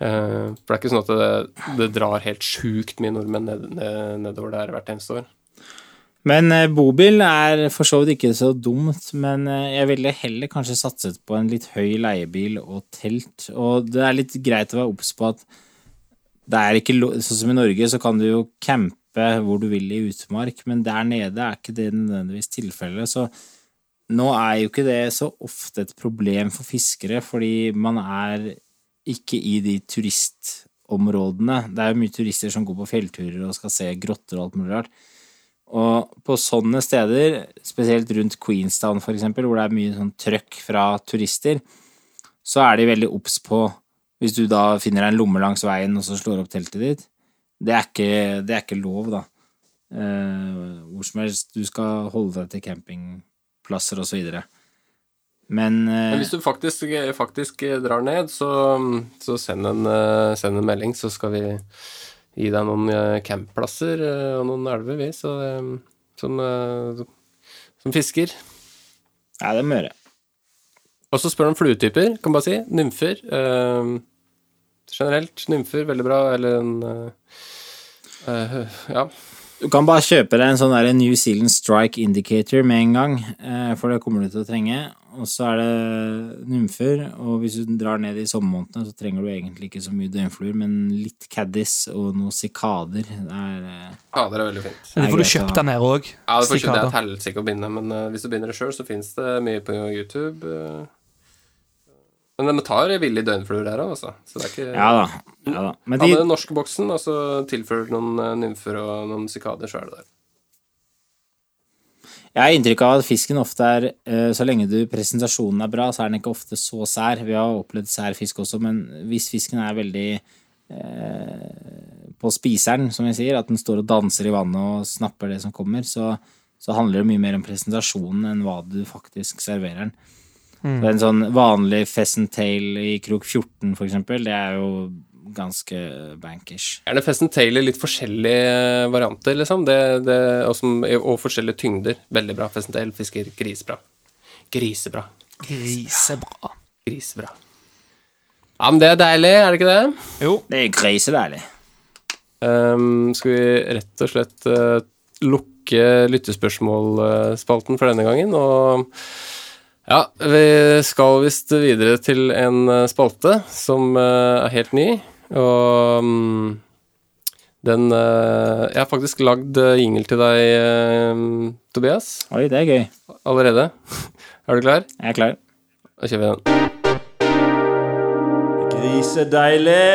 Eh, For det er ikke sånn at det, det drar helt sjukt mye nordmenn ned, ned, nedover der hvert eneste år. Men eh, bobil er for så vidt ikke så dumt, men eh, jeg ville heller kanskje satset på en litt høy leiebil og telt. Og det er litt greit å være obs på at det er ikke Sånn som i Norge, så kan du jo campe hvor du vil i utmark, men der nede er ikke det nødvendigvis tilfellet. Så nå er jo ikke det så ofte et problem for fiskere, fordi man er ikke i de turistområdene. Det er jo mye turister som går på fjellturer og skal se grotter og alt mulig rart. Og på sånne steder, spesielt rundt Queenstown for eksempel, hvor det er mye sånn trøkk fra turister, så er de veldig obs på Hvis du da finner deg en lomme langs veien og så slår opp teltet ditt, det er ikke, det er ikke lov, da. Eh, hvor som helst. Du skal holde deg til campingplasser og så videre. Men, eh, Men hvis du faktisk, faktisk drar ned, så, så send, en, eh, send en melding, så skal vi gi deg noen eh, campplasser eh, og noen elver, vi, så, eh, som, eh, som fisker. Ja, det må jeg gjøre. Og så spør du om fluetyper, kan bare si. Nymfer. Øh, generelt nymfer, veldig bra. Eller en øh, eh, Ja. Du kan bare kjøpe deg en sånn der New Zealand Strike Indicator med en gang, eh, for det kommer du til å trenge. Og så er det nymfer, og hvis du drar ned i sommermånedene, så trenger du egentlig ikke så mye døgnfluer, men litt caddis og noen sikader. Det er eh, ja, det er veldig fint. Det får du kjøpt deg der nede òg. Ja, det får ikke det er et helsike å binde, men eh, hvis du binder det sjøl, så fins det mye på YouTube. Men de tar villig døgnfluer der òg, altså. Så det er ikke Ja da. Ja da. Men de, den norske boksen, og så tilfører noen eh, nymfer og noen sikader, så er det der. jeg har inntrykk av at fisken ofte er eh, Så lenge du presentasjonen er bra, så er den ikke ofte så sær. Vi har opplevd sær fisk også, men hvis fisken er veldig eh, på spiseren, som vi sier, at den står og danser i vannet og snapper det som kommer, så, så handler det mye mer om presentasjonen enn hva du faktisk serverer den. Så En sånn vanlig fessentail i krok 14, for eksempel, det er jo ganske bankers. Gjerne det fessentail i litt forskjellige varianter, liksom. Det, det, og, som, og forskjellige tyngder. Veldig bra. fessentail, fisker grisebra. Grisebra. Grisebra. Grisebra. Ja, men det er deilig, er det ikke det? Jo. Det er grisedeilig. Um, skal vi rett og slett uh, lukke lyttespørsmålspalten for denne gangen, og ja, vi skal visst videre til en eh, spalte som eh, er helt ny, og mm, den eh, Jeg har faktisk lagd jingle til deg, Tobias, Oi, det er gøy. allerede. Er du klar? Jeg er klar. Da kjører vi den. Grisedeilig!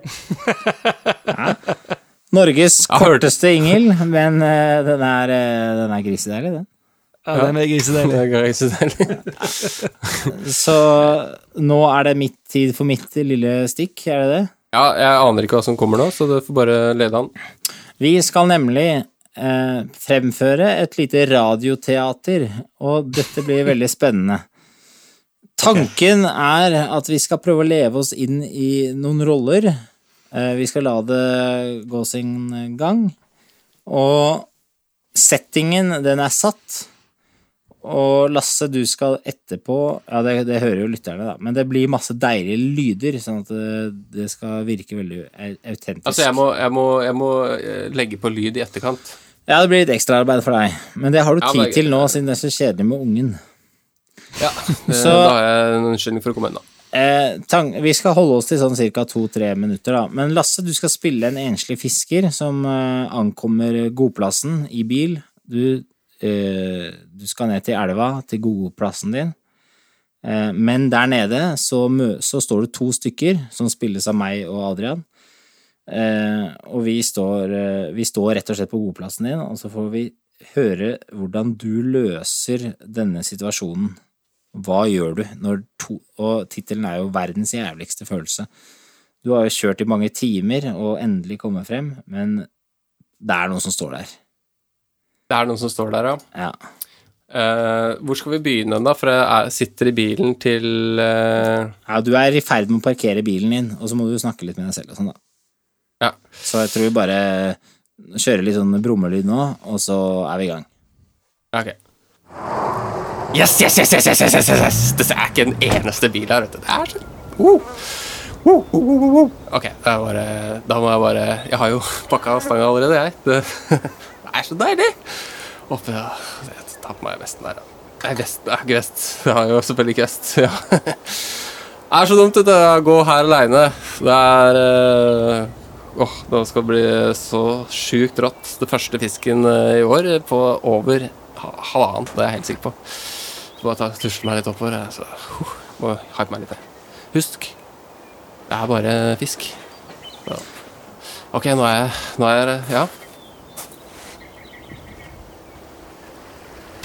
Norges Jeg hørte- korteste ingel, men den er, den er grisedeilig, den. Ja, den er grisedeilig. Så nå er det mitt tid for mitt lille stikk, er det det? Ja, jeg aner ikke hva som kommer nå, så du får bare lede an. Vi skal nemlig eh, fremføre et lite radioteater, og dette blir veldig spennende. Tanken er at vi skal prøve å leve oss inn i noen roller. Eh, vi skal la det gå sin gang. Og settingen, den er satt. Og Lasse, du skal etterpå Ja, det, det hører jo lytterne, da, men det blir masse deilige lyder, sånn at det, det skal virke veldig autentisk. Altså, jeg må, jeg må, jeg må eh, legge på lyd i etterkant. Ja, det blir litt ekstraarbeid for deg, men det har du Ja, tid til nå, siden det er så kjedelig med ungen. Ja, det, Så- Da har jeg en unnskyldning for å komme inn, da. Eh, tang, vi skal holde oss til sånn ca. to-tre minutter, da. Men Lasse, du skal spille en enslig fisker som eh, ankommer godplassen i bil. Du, eh, du skal ned til elva, til godplassen din. Eh, men der nede så, så står det to stykker, som spilles av meg og Adrian. Eh, og vi står, eh, vi står rett og slett på godplassen din, og så får vi høre hvordan du løser denne situasjonen. Hva gjør du når to Og tittelen er jo 'Verdens jævligste følelse'. Du har jo kjørt i mange timer og endelig kommet frem, men det er noen som står der. Det er noen som står der, ja. Uh, hvor skal vi begynne, da? For jeg sitter i bilen til uh... Ja, du er i ferd med å parkere bilen din, og så må du snakke litt med deg selv og sånn, da. Ja. Så jeg tror vi bare kjører litt sånn brummelyd nå, og så er vi i gang. Ok. Yes, yes, yes, yes, yes, yes, yes, yes. Det er ikke en eneste bil her, vet du. Det er sånn uh. Ok, da, bare, da må jeg bare Jeg har jo pakka stanga allerede, jeg. Det det er så deilig! Oppe, ja. Jeg tar på meg vesten der, ja. Nei, vest, det er ikke vest. Jeg har jo selvfølgelig ikke vest. Ja. Det er så dumt, dette. Å gå her aleine. Det er Åh, Åh, det skal bli så sjukt rått. Det første fisken eh, i år på over halvannet, det er jeg helt sikker på. Så bare ta, tusle meg litt oppover. Så, uh, må hype meg litt. Husk, det er bare fisk. Ja. Ok, nå er jeg Nå er jeg Ja.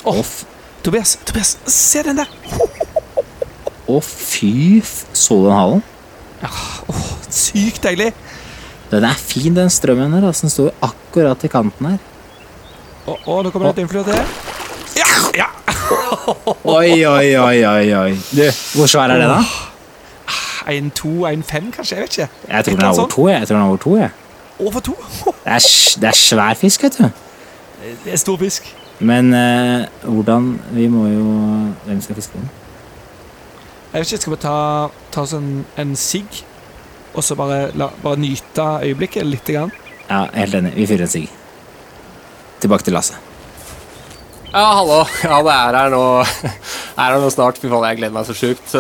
Å, f- Tobias, Tobias, se den der! å, fy Så du den halen? Ja, åh, Sykt deilig. Den er fin, den strømmen der. Altså, den står akkurat i kanten her. Å, å, nå kommer det et innflyr til. Ja! ja. Oi, oi, oi, oi, oi. Du, hvor svær er det, da? En to, en fem, kanskje? Jeg vet ikke. Jeg tror den er over to. Jeg, jeg tror den er over to, jeg. Over to. Det er, det er svær fisk, vet du. Det er stor fisk. Men eh, hvordan Vi må jo Hvem skal fiske den? Jeg vet ikke, Skal vi ta, ta oss en, en sigg, og så bare, la, bare nyte øyeblikket lite grann? Ja, helt enig. Vi fyrer en sigg. Tilbake til Lasse. Ja, hallo. Ja, det er her nå. Er her nå snart. Fy faen, jeg gleder meg så sjukt.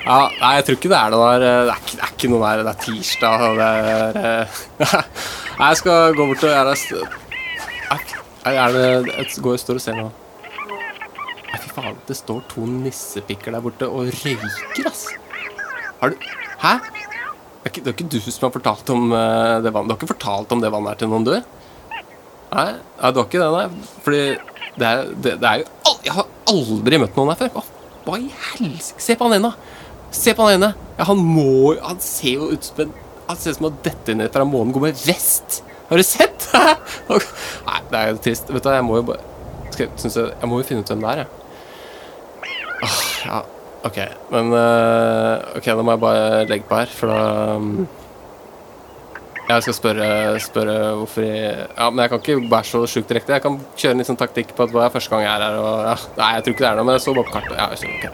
Ja, nei, jeg tror ikke det er noe der. Det er det er ikke noe der. Det er tirsdag, det er eh, Nei, jeg skal gå bort og gjøre Er er det Jeg går og står og ser nå. Fy faen. Det står to nissepikker der borte og røyker, ass. Har du Hæ? Det er ikke, det er ikke du som har fortalt om uh, det vannet Du har ikke fortalt om det vannet her til noen, du? Nei, nei, du har ikke det, nei. Fordi det er, det, det er jo al Jeg har aldri møtt noen her før. Hva, hva i helsike? Se på han ene! Se på han ene! Ja, han må jo Han ser jo ut som en Han ser ut som å dette ned fra månen, gå med vest! Har du sett? nei, det er jo trist. Vet du jeg må jo bare jeg- jeg, jeg må jo finne ut hvem det er, jeg. Åh, ja, ok. Men uh, Ok, da må jeg bare legge på her, for da um, jeg skal spørre, spørre hvorfor jeg Ja, men jeg kan ikke være så sjukt direkte. Jeg kan kjøre en litt sånn taktikk på at det er første gang jeg er her. Og, ja. Nei, jeg tror ikke det er noe, men jeg så bare på kartet. Ja, jeg skjønner, ok.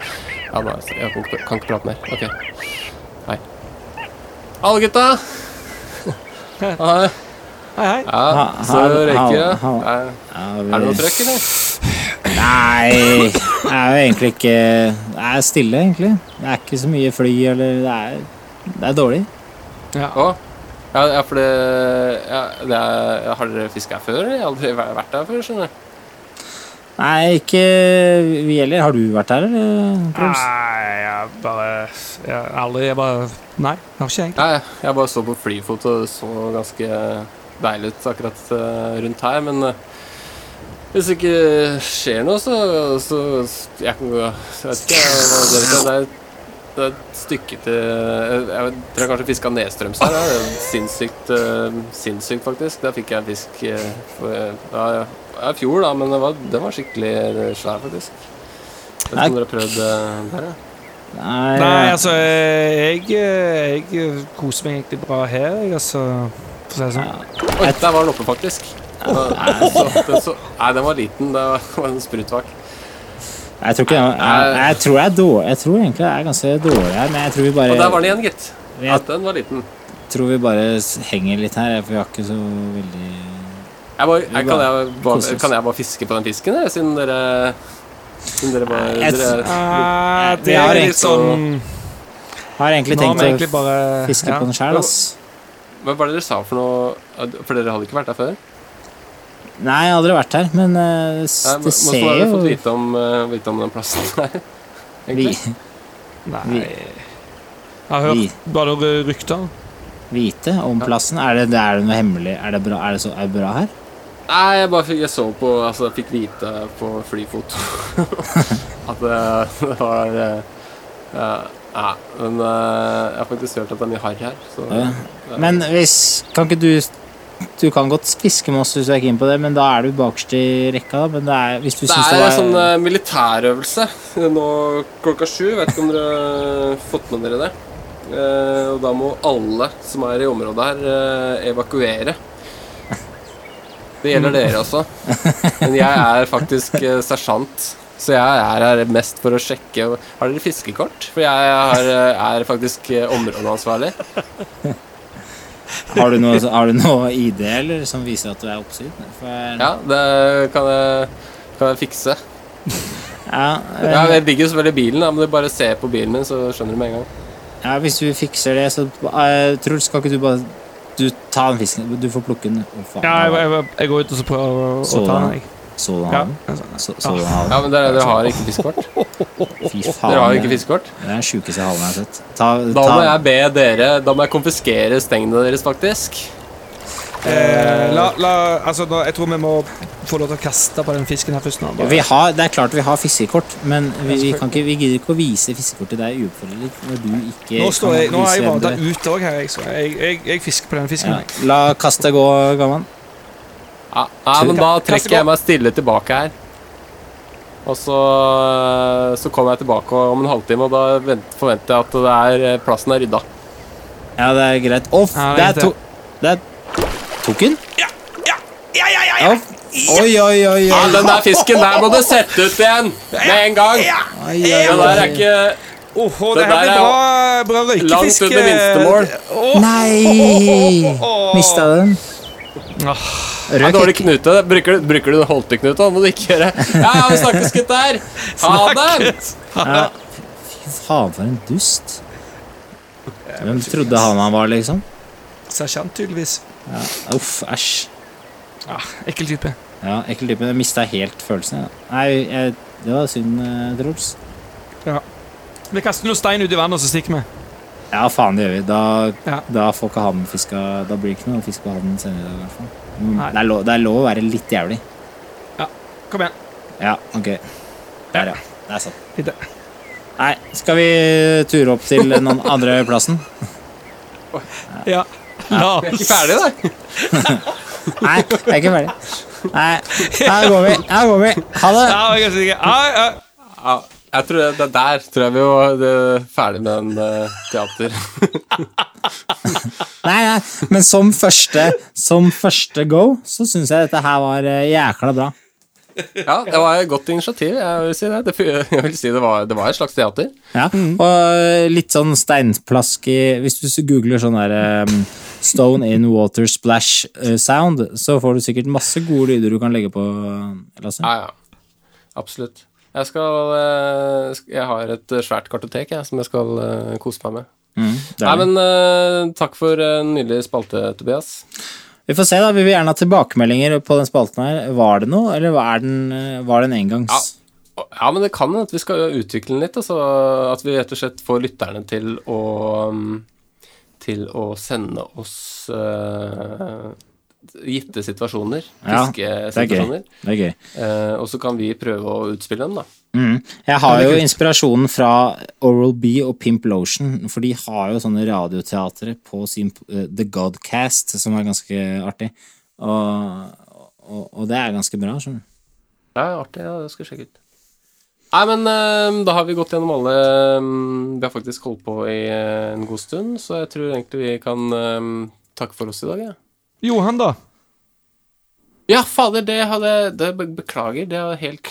Ja, da, jeg kan ikke, kan ikke prate mer. Ok. Hei. Hallo, gutta! Hei. Hei, hei. Ja, så røyker jeg. Er, er det noe trøkk, eller? Nei, det er jo egentlig ikke Det er stille, egentlig. Det er ikke så mye fly, eller Det er, det er dårlig. Ja. Å? Ja, ja, for det, ja, det er, Har dere fiska her før? eller? Jeg har aldri vært her før, skjønner du. Nei, ikke vi heller. Har du vært her, eller? Nei, jeg bare Jeg aldri Jeg bare Nei, jeg har ikke egentlig. Nei, jeg bare så på flyfot, og så ganske deilig ut akkurat eh, rundt her, men eh, hvis det ikke skjer noe, så, så Jeg kan gå Jeg vet ikke hva. Det er, det er et stykke til Jeg, jeg tror jeg kanskje fiska nedstrøms her? Ja? Det er sinnssykt, eh, sinnssykt, faktisk. Der fikk jeg en fisk for, ja, ja, i fjor, da, men den var, den var skikkelig svær, faktisk. Jeg Vet ikke om dere har prøvd der, ja? Nei, Nei, altså, jeg, jeg koser meg egentlig bra her, jeg, altså. For å si det sånn. Oi, der var den oppe, faktisk. Nei, så, den, så, nei, den var liten. Det var, en sprutvak. Jeg tror ikke jeg, jeg, jeg tror jeg dår, Jeg tror egentlig jeg er ganske dårlig her, men jeg tror vi Og der var den igjen, gitt. Jeg den var liten. tror vi bare henger litt her, for vi har ikke så veldig Jeg bare, jeg, kan, jeg bare, kan jeg bare fiske på den fisken, eller, siden dere Siden dere bare jeg- dere, uh, det har er litt sånn Har egentlig tenkt å egentlig bare fiske ja. på den sjæl, ass. Hva var det dere sa for noe For dere hadde ikke vært der før? Nei, jeg har aldri vært her, men uh, Nei, det Hvordan ser har dere jo fått vite om, uh, vite om den plassen her? vi, Nei Vi- Jeg har hørt vi- bare rykter. vite om plassen. Er det, er det noe hemmelig? Er det bra, er det så, er det bra her? Nei, jeg bare fikk, jeg så på Altså, jeg fikk vite på flyfoto at det, det var eh, ja, men eh, jeg har faktisk hørt at det er mye harr her. Så, Ja. ja. Men hvis Kan ikke du Du kan godt fiske med oss hvis du er keen på det, men da er du bakerst i rekka, da. Men det er, hvis du Det syns er det en sånn var eh, militærøvelse nå klokka sju. Vet ikke om dere har fått med dere det. Uh, og da må alle som er i området her, uh, evakuere. Det gjelder dere også. Men jeg er faktisk sersjant. Så jeg er her mest for å sjekke Har dere fiskekort? For jeg har, eh, er faktisk eh, områdeansvarlig. Har du noe, har du noe ID eller som viser at du er oppsyn? For, Ja, det kan jeg, kan jeg fikse. ja, øh... Ja, jeg ligger jo selvfølgelig i bilen, da, men du bare ser på bilen min, så skjønner du med en gang. ja, hvis du fikser det, så uh, Truls, kan ikke du bare Du ta den fisken. Du får plukke den. Oh, faen, Ja, jeg, jeg, jeg går ut og så prøver å, Så å ta den. jeg. Så du Ja. den? Så, så du den? Ja, men dere, dere har ikke fiskekort? Fy faen. Dere har ikke fiskekort? Det er den sjukeste halen jeg har sett. Ta, Da ta, må jeg be dere Da må jeg konfiskere stengene deres, faktisk. Eh, la, la, altså, da, jeg tror vi må få lov til å kaste på den fisken her først. Nå. Bare- Vi har, det er klart vi har fiskekort, men vi, vi, kan ikke, vi gidder ikke å vise fiskekort til deg uoppfordret når du ikke Nå, står jeg, nå er jeg bare ute òg her, jeg, så jeg, jeg, jeg fisker på den fisken. Ja. La kastet gå, Gamman. Ja, nei, men da trekker jeg meg stille tilbake her. Og så, så kommer jeg tilbake om en halvtime, og da forventer jeg at det er, plassen er rydda. Ja, det er greit. Off! Ja, det er to... Det er Tok den? Ja, ja, ja, ja, ja, Oi, oi, Oi, oi, oi, Ja, den der fisken der må du sette ut igjen med en gang. oi, oi, Den der er oi. ikke Åh, Det det her blir er bra, bra røykefiske. langt under minstemål. Åh, Nei! Mista den. Åh. Er dårlig knute. Bruker, du- bruker du holteknute? Det må du ikke gjøre. Ja, ja, vi snakkes, gutter. Ha det. Ja. Fy faen, for en dust. Hvem trodde han han var, liksom? Sersjant, tydeligvis. Ja. Uff, æsj. Ja, ekkel type. Ja, ekkel type. Jeg mista helt følelsen. Ja. Nei, jeg, det var synd, Truls. Ja. Vi kaster noe stein ut i vannet, og så stikker vi. Ja, faen, det gjør vi. Da, Ja. da får ikke han fiska Da blir det ikke noe fisk på havnen senere i dag, i hvert fall. Det er, lov, det er lov å være litt jævlig. Ja. Kom igjen. Ja, ok. Der, ja. Det er sant. Litt. Nei, skal vi ture opp til den andre plassen? Ja. La Vi er ikke oss ferdig, da. Nei, jeg er ikke ferdig. Nei, her går vi. Her går vi. Ha det. Ja, jeg er sikker. Ja, ja. Jeg tror det, det der tror jeg vi var ferdig med en uh, teater. Nei, nei, men som første, som første go, så syns jeg dette her var uh, jækla bra. Ja, det var et godt initiativ. Jeg vil si det. det jeg vil si det var, det var et slags teater. Ja, Og eh, litt sånn steinplask i Hvis du googler sånn der um, Stone in water splash sound, så får du sikkert masse gode lyder du kan legge på, Lasse. Ja, ja. Absolutt. Jeg skal eh, Jeg har et eh, svært kartotek jeg, som jeg skal eh, kose meg med. Mm, Nei, men takk for en nydelig spalte, Tobias. Vi får se, da. Vi vil gjerne ha tilbakemeldinger på den spalten her. Var det noe, eller var den, var det en engangs? Ja, men det kan hende at vi skal utvikle den litt. Altså, at vi rett og slett får lytterne til å mm, Til å sende oss eh, gitte situasjoner. Ja, det er gøy. Fiskesituasjoner. Det er gøy. Eh, og så kan vi prøve å utspille dem, da. Mm. Jeg har jo inspirasjonen fra Oral B og Pimp Lotion, for de har jo sånne radioteatre på sin uh, The Godcast, som er ganske artig. Og, og, og det er ganske bra, skjønner du. Ja, artig. Ja, det skal jeg sjekke ut. Nei, men uh, da har vi gått gjennom alle um, Vi har faktisk holdt på i uh, en god stund, så jeg tror egentlig vi kan um, takke for oss i dag, jeg. Ja. Johan, da? Ja, fader, det hadde det, Beklager, det hadde jeg helt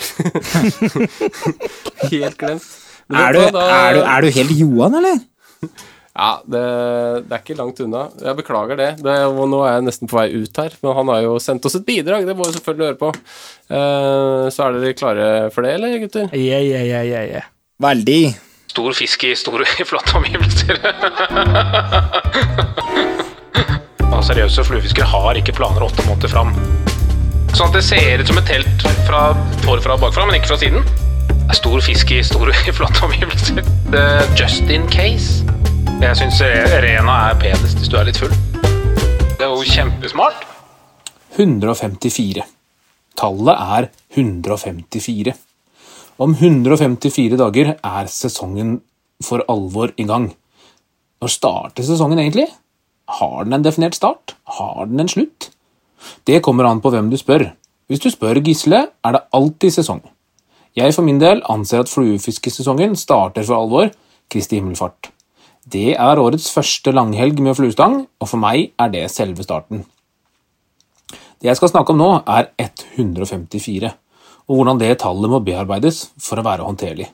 Helt glemt. Er du, da- er, du, er du helt Johan, eller? Ja, det, det er ikke langt unna. Jeg beklager det. det. og Nå er jeg nesten på vei ut her, men han har jo sendt oss et bidrag. Det må vi selvfølgelig høre på. Uh, så er dere klare for det, eller, gutter? Ja, ja, ja, ja, ja. Veldig. Stor fisk i store, flotte omgivelser. Og seriøse fluefiskere har ikke planer åtte måneder fram. Sånn at det ser ut som et telt fra forfra og bakfra, men ikke fra siden. Det er stor fisk i store, flotte omgivelser. Er just in case. Jeg syns Rena er penest hvis du er litt full. Det er jo kjempesmart. 154. Tallet er 154. Om 154 dager er sesongen for alvor i gang. Når starter sesongen egentlig? Har den en definert start? Har den en slutt? Det kommer an på hvem du spør. Hvis du spør Gisle, er det alltid sesong. Jeg for min del anser at fluefiskesesongen starter for alvor Kristi himmelfart. Det er årets første langhelg med fluestang, og for meg er det selve starten. Det jeg skal snakke om nå, er 154, og hvordan det tallet må bearbeides for å være håndterlig.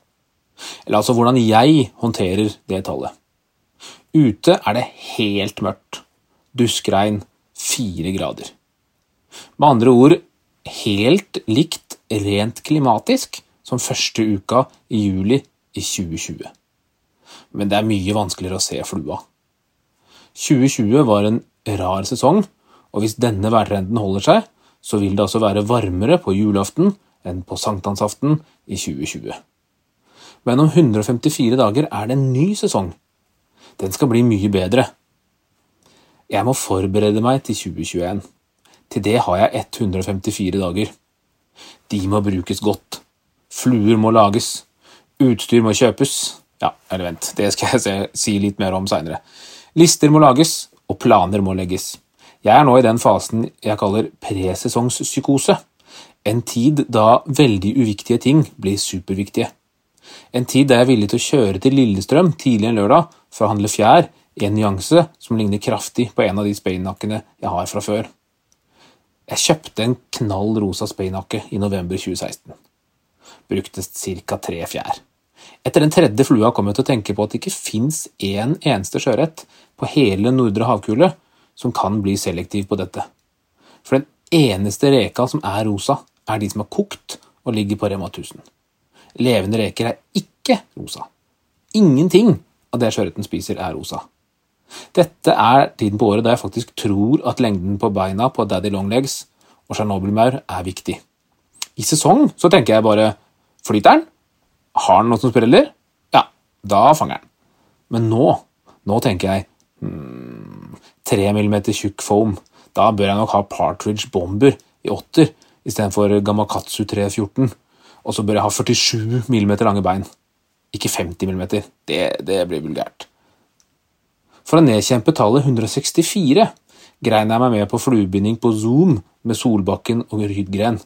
Eller altså hvordan jeg håndterer det tallet. Ute er det helt mørkt. Duskregn, fire grader. Med andre ord helt likt rent klimatisk som første uka i juli i 2020. Men det er mye vanskeligere å se flua. 2020 var en rar sesong, og hvis denne værtrenden holder seg, så vil det altså være varmere på julaften enn på sankthansaften i 2020. Men om 154 dager er det en ny sesong. Den skal bli mye bedre. Jeg må forberede meg til 2021. Til det har jeg 154 dager. De må brukes godt. Fluer må lages. Utstyr må kjøpes. Ja, eller vent, det skal jeg se, si litt mer om seinere. Lister må lages, og planer må legges. Jeg er nå i den fasen jeg kaller presesongspsykose. En tid da veldig uviktige ting blir superviktige. En tid da jeg er villig til å kjøre til Lillestrøm tidlig en lørdag for å handle fjær i en nyanse som ligner kraftig på en av de speinnakkene jeg har fra før. Jeg kjøpte en knall rosa speinnakke i november 2016. Brukte ca. tre fjær. Etter den tredje flua kom jeg til å tenke på at det ikke fins én eneste sjøørret på hele nordre havkule som kan bli selektiv på dette. For den eneste reka som er rosa, er de som er kokt og ligger på Rema 1000. Levende reker er ikke rosa. Ingenting av det sjøørreten spiser, er rosa. Dette er tiden på året da jeg faktisk tror at lengden på beina på Daddy Longlegs og Tsjernobylmaur er viktig. I sesong så tenker jeg bare flyter den? Har den noe som spreller? Ja, da fanger den. Men nå, nå tenker jeg hmm, 3 mm tjukk foam. Da bør jeg nok ha Partridge Bomber i åtter istedenfor Gamakatsu 314. Og så bør jeg ha 47 mm lange bein. Ikke 50 mm. Det, det blir vulgært. For å nedkjempe tallet 164 grein jeg meg med på fluebinding på Zoom med Solbakken og Rydgren.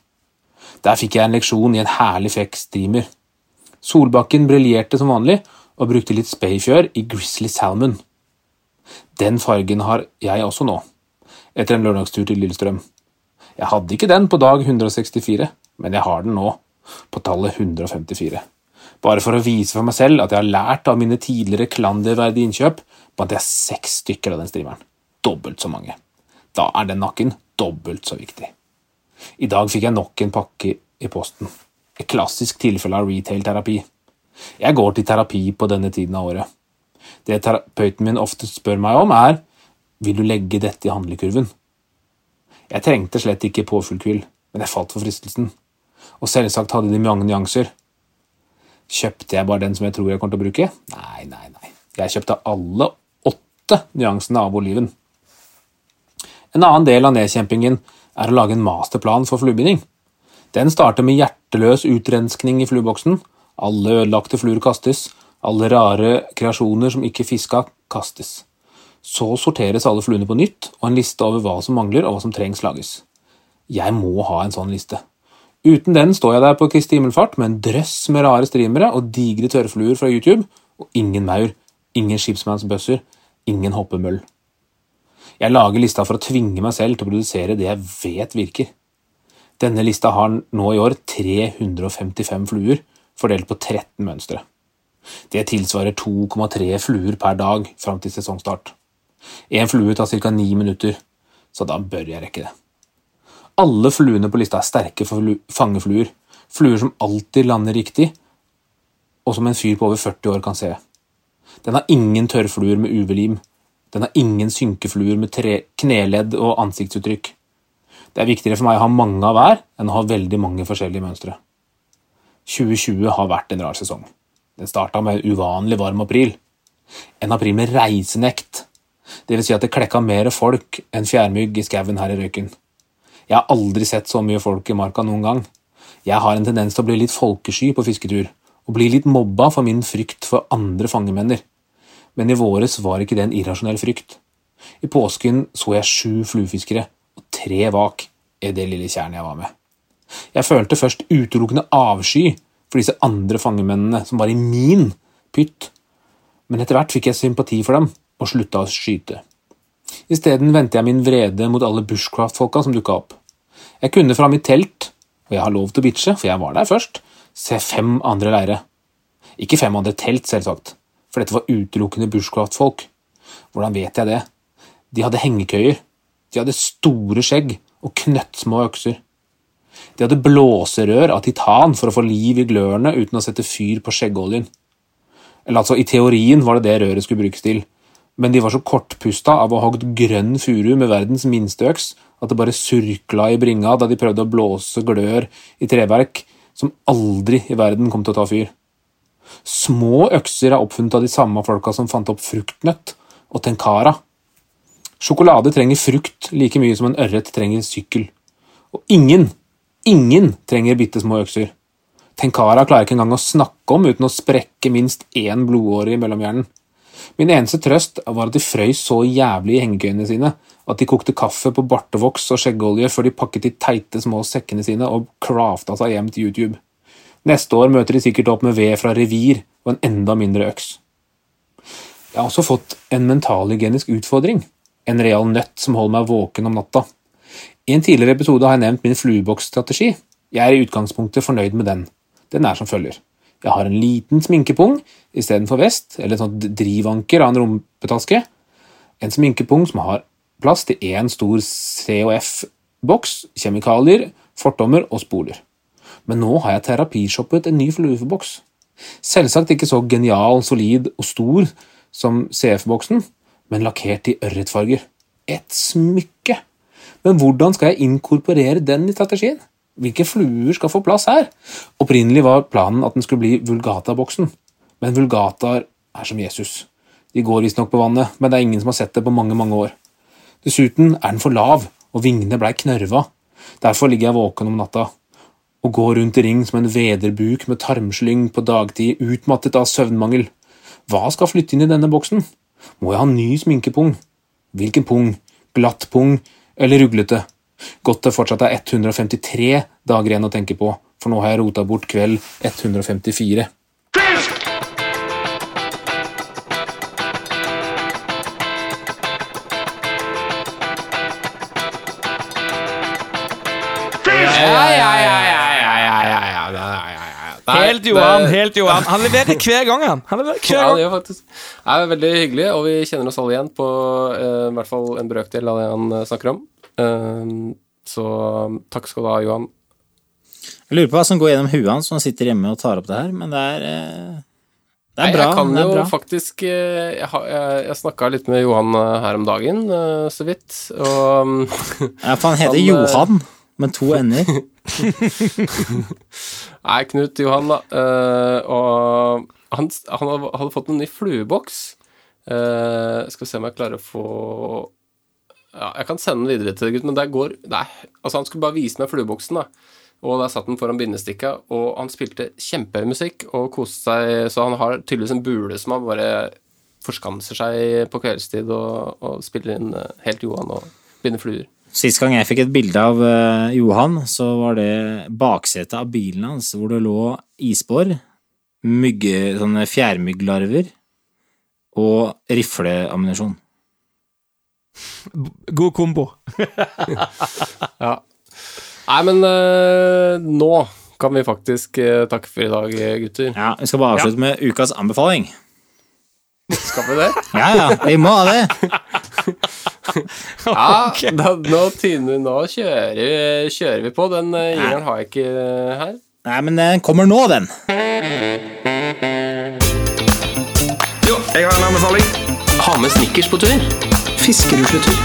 Der fikk jeg en leksjon i en herlig fekk streamer. Solbakken briljerte som vanlig og brukte litt spayfjør i Grizzly Salmon. Den fargen har jeg også nå, etter en lørdagstur til Lillestrøm. Jeg hadde ikke den på dag 164, men jeg har den nå, på tallet 154. Bare for å vise for meg selv at jeg har lært av mine tidligere klanderverdige innkjøp, på at jeg har seks stykker av den streameren. Dobbelt så mange. Da er den nakken dobbelt så viktig. I dag fikk jeg nok en pakke i posten. Et klassisk tilfelle av retail-terapi. Jeg går til terapi på denne tiden av året. Det terapeuten min ofte spør meg om, er vil du legge dette i handlekurven. Jeg trengte slett ikke påfyllkvill, men jeg falt for fristelsen. Og selvsagt hadde de mange nyanser. Kjøpte jeg bare den som jeg tror jeg kommer til å bruke? Nei, nei, nei. Jeg kjøpte alle åtte nyansene av oliven. En annen del av nedkjempingen er å lage en masterplan for fluebinding. Den starter med hjerteløs utrenskning i flueboksen. Alle ødelagte fluer kastes. Alle rare kreasjoner som ikke fiska, kastes. Så sorteres alle fluene på nytt, og en liste over hva som mangler og hva som trengs lages. Jeg må ha en sånn liste. Uten den står jeg der på Kristi himmelfart med en drøss med rare streamere og digre tørrfluer fra YouTube, og ingen maur, ingen skipsmannsbøsser, ingen hoppemøll. Jeg lager lista for å tvinge meg selv til å produsere det jeg vet virker. Denne lista har nå i år 355 fluer, fordelt på 13 mønstre. Det tilsvarer 2,3 fluer per dag fram til sesongstart. Én flue tar ca. 9 minutter, så da bør jeg rekke det. Alle fluene på lista er sterke fangefluer, fluer som alltid lander riktig, og som en fyr på over 40 år kan se. Den har ingen tørrfluer med UV-lim, den har ingen synkefluer med tre, kneledd og ansiktsuttrykk. Det er viktigere for meg å ha mange av hver enn å ha veldig mange forskjellige mønstre. 2020 har vært en rar sesong. Den starta med en uvanlig varm april. En april med reisenekt. Det vil si at det klekka mer folk enn fjærmygg i skauen her i Røyken. Jeg har aldri sett så mye folk i marka noen gang. Jeg har en tendens til å bli litt folkesky på fisketur, og bli litt mobba for min frykt for andre fangemenner men i våres var ikke det en irrasjonell frykt. I påsken så jeg sju fluefiskere og tre vak i det lille tjernet jeg var med. Jeg følte først utelukkende avsky for disse andre fangemennene som var i min pytt, men etter hvert fikk jeg sympati for dem og slutta å skyte. Isteden vendte jeg min vrede mot alle bushcraft-folka som dukka opp. Jeg kunne fra mitt telt, og jeg har lov til å bitche, for jeg var der først, se fem andre leire. Ikke fem andre telt, selvsagt, for dette var utelukkende bushcraft-folk. Hvordan vet jeg det? De hadde hengekøyer, de hadde store skjegg og knøttsmå økser. De hadde blåserør av titan for å få liv i glørne uten å sette fyr på skjeggoljen. Eller altså, i teorien var det det røret skulle brukes til, men de var så kortpusta av å ha hogd grønn furu med verdens minste øks at det bare surkla i bringa da de prøvde å blåse glør i treverk som aldri i verden kom til å ta fyr. Små økser er oppfunnet av de samme folka som fant opp fruktnøtt og tenkara. Sjokolade trenger frukt like mye som en ørret trenger sykkel. Og ingen, ingen trenger bitte små økser. Tenkara klarer ikke engang å snakke om uten å sprekke minst én blodåre i mellomhjernen. Min eneste trøst var at de frøys så jævlig i hengekøyene sine at de kokte kaffe på bartevoks og skjeggolje før de pakket de teite små sekkene sine og crafta seg hjem til YouTube. Neste år møter de sikkert opp med ved fra revir og en enda mindre øks. Jeg har også fått en mentalhygienisk utfordring. En real nøtt som holder meg våken om natta. I en tidligere episode har jeg nevnt min flueboksstrategi. Jeg er i utgangspunktet fornøyd med den. Den er som følger. Jeg har en liten sminkepung istedenfor vest, eller en sånn drivanker av en rumpetaske. En sminkepung som har plass til én stor COF-boks, kjemikalier, fortommer og spoler. Men nå har jeg terapishoppet en ny flueboks. Selvsagt ikke så genial, solid og stor som CF-boksen, men lakkert i ørretfarger. Et smykke! Men hvordan skal jeg inkorporere den i strategien? Hvilke fluer skal få plass her? Opprinnelig var planen at den skulle bli Vulgata-boksen, men Vulgataer er som Jesus. De går visstnok på vannet, men det er ingen som har sett det på mange, mange år. Dessuten er den for lav, og vingene blei knørva. Derfor ligger jeg våken om natta og går rundt i ring som en vederbuk med tarmslyng på dagtid, utmattet av søvnmangel. Hva skal flytte inn i denne boksen? Må jeg ha ny sminkepung? Hvilken pung? Glatt pung eller ruglete? Godt det fortsatt er 153 dager igjen å tenke på, for nå har jeg rota bort kveld 154. Helt Johan, helt Johan. Han leverer hver gang, han. han leverer hver Ja, det gjør faktisk Det er veldig hyggelig, og vi kjenner oss alle igjen på uh, i hvert fall en brøkdel av det han eh, snakker om. Eh, så takk skal du ha, Johan. Jeg lurer på hva som går gjennom huet hans når han sitter hjemme og tar opp det her, men det er det er Nei, bra. Jeg kan jo bra. faktisk eh, Jeg, jeg, snakka litt med Johan eh, her om dagen, eh, så vidt, og Ja, for han heter Han, eh, Johan, med to n-er. Nei, Knut Johan, da. eh, og han, han hadde- fått en ny flueboks. Eh, skal vi se om jeg klarer å få Ja, jeg kan sende den videre til gutten, men det går Nei, altså han skulle bare vise meg flueboksen, da. Og der satt den foran bindestikka, og han spilte kjempehøy musikk og koste seg, så han har tydeligvis en bule som han bare forskanser seg på kveldstid og, og spiller inn eh, helt Johan og binder fluer. Sist gang jeg fikk et bilde av eh, Johan, så var det baksetet av bilen hans, hvor det lå isbår, mygge, sånne fjærmygglarver og rifleammunisjon. God kombo. Ja. Nei, men uh, nå kan vi faktisk uh, takke for i dag, eh, gutter. Ja, Vi skal bare avslutte med ukas anbefaling. Skal vi det? Ja, ja, vi må ha det. Ja, da, nå, tyner, nå kjører, kjører vi på. Den uh, jingeren har jeg ikke her. Nei, men den kommer nå, den. Jo, jeg har en anbefaling. Ha med snickers på tur. Fiskerusletur.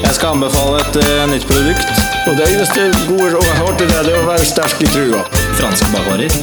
Jeg skal anbefale et uh, nytt produkt. Og det eneste gode rådet jeg til deg, det er å være sterk i trua. Franske bakvarer.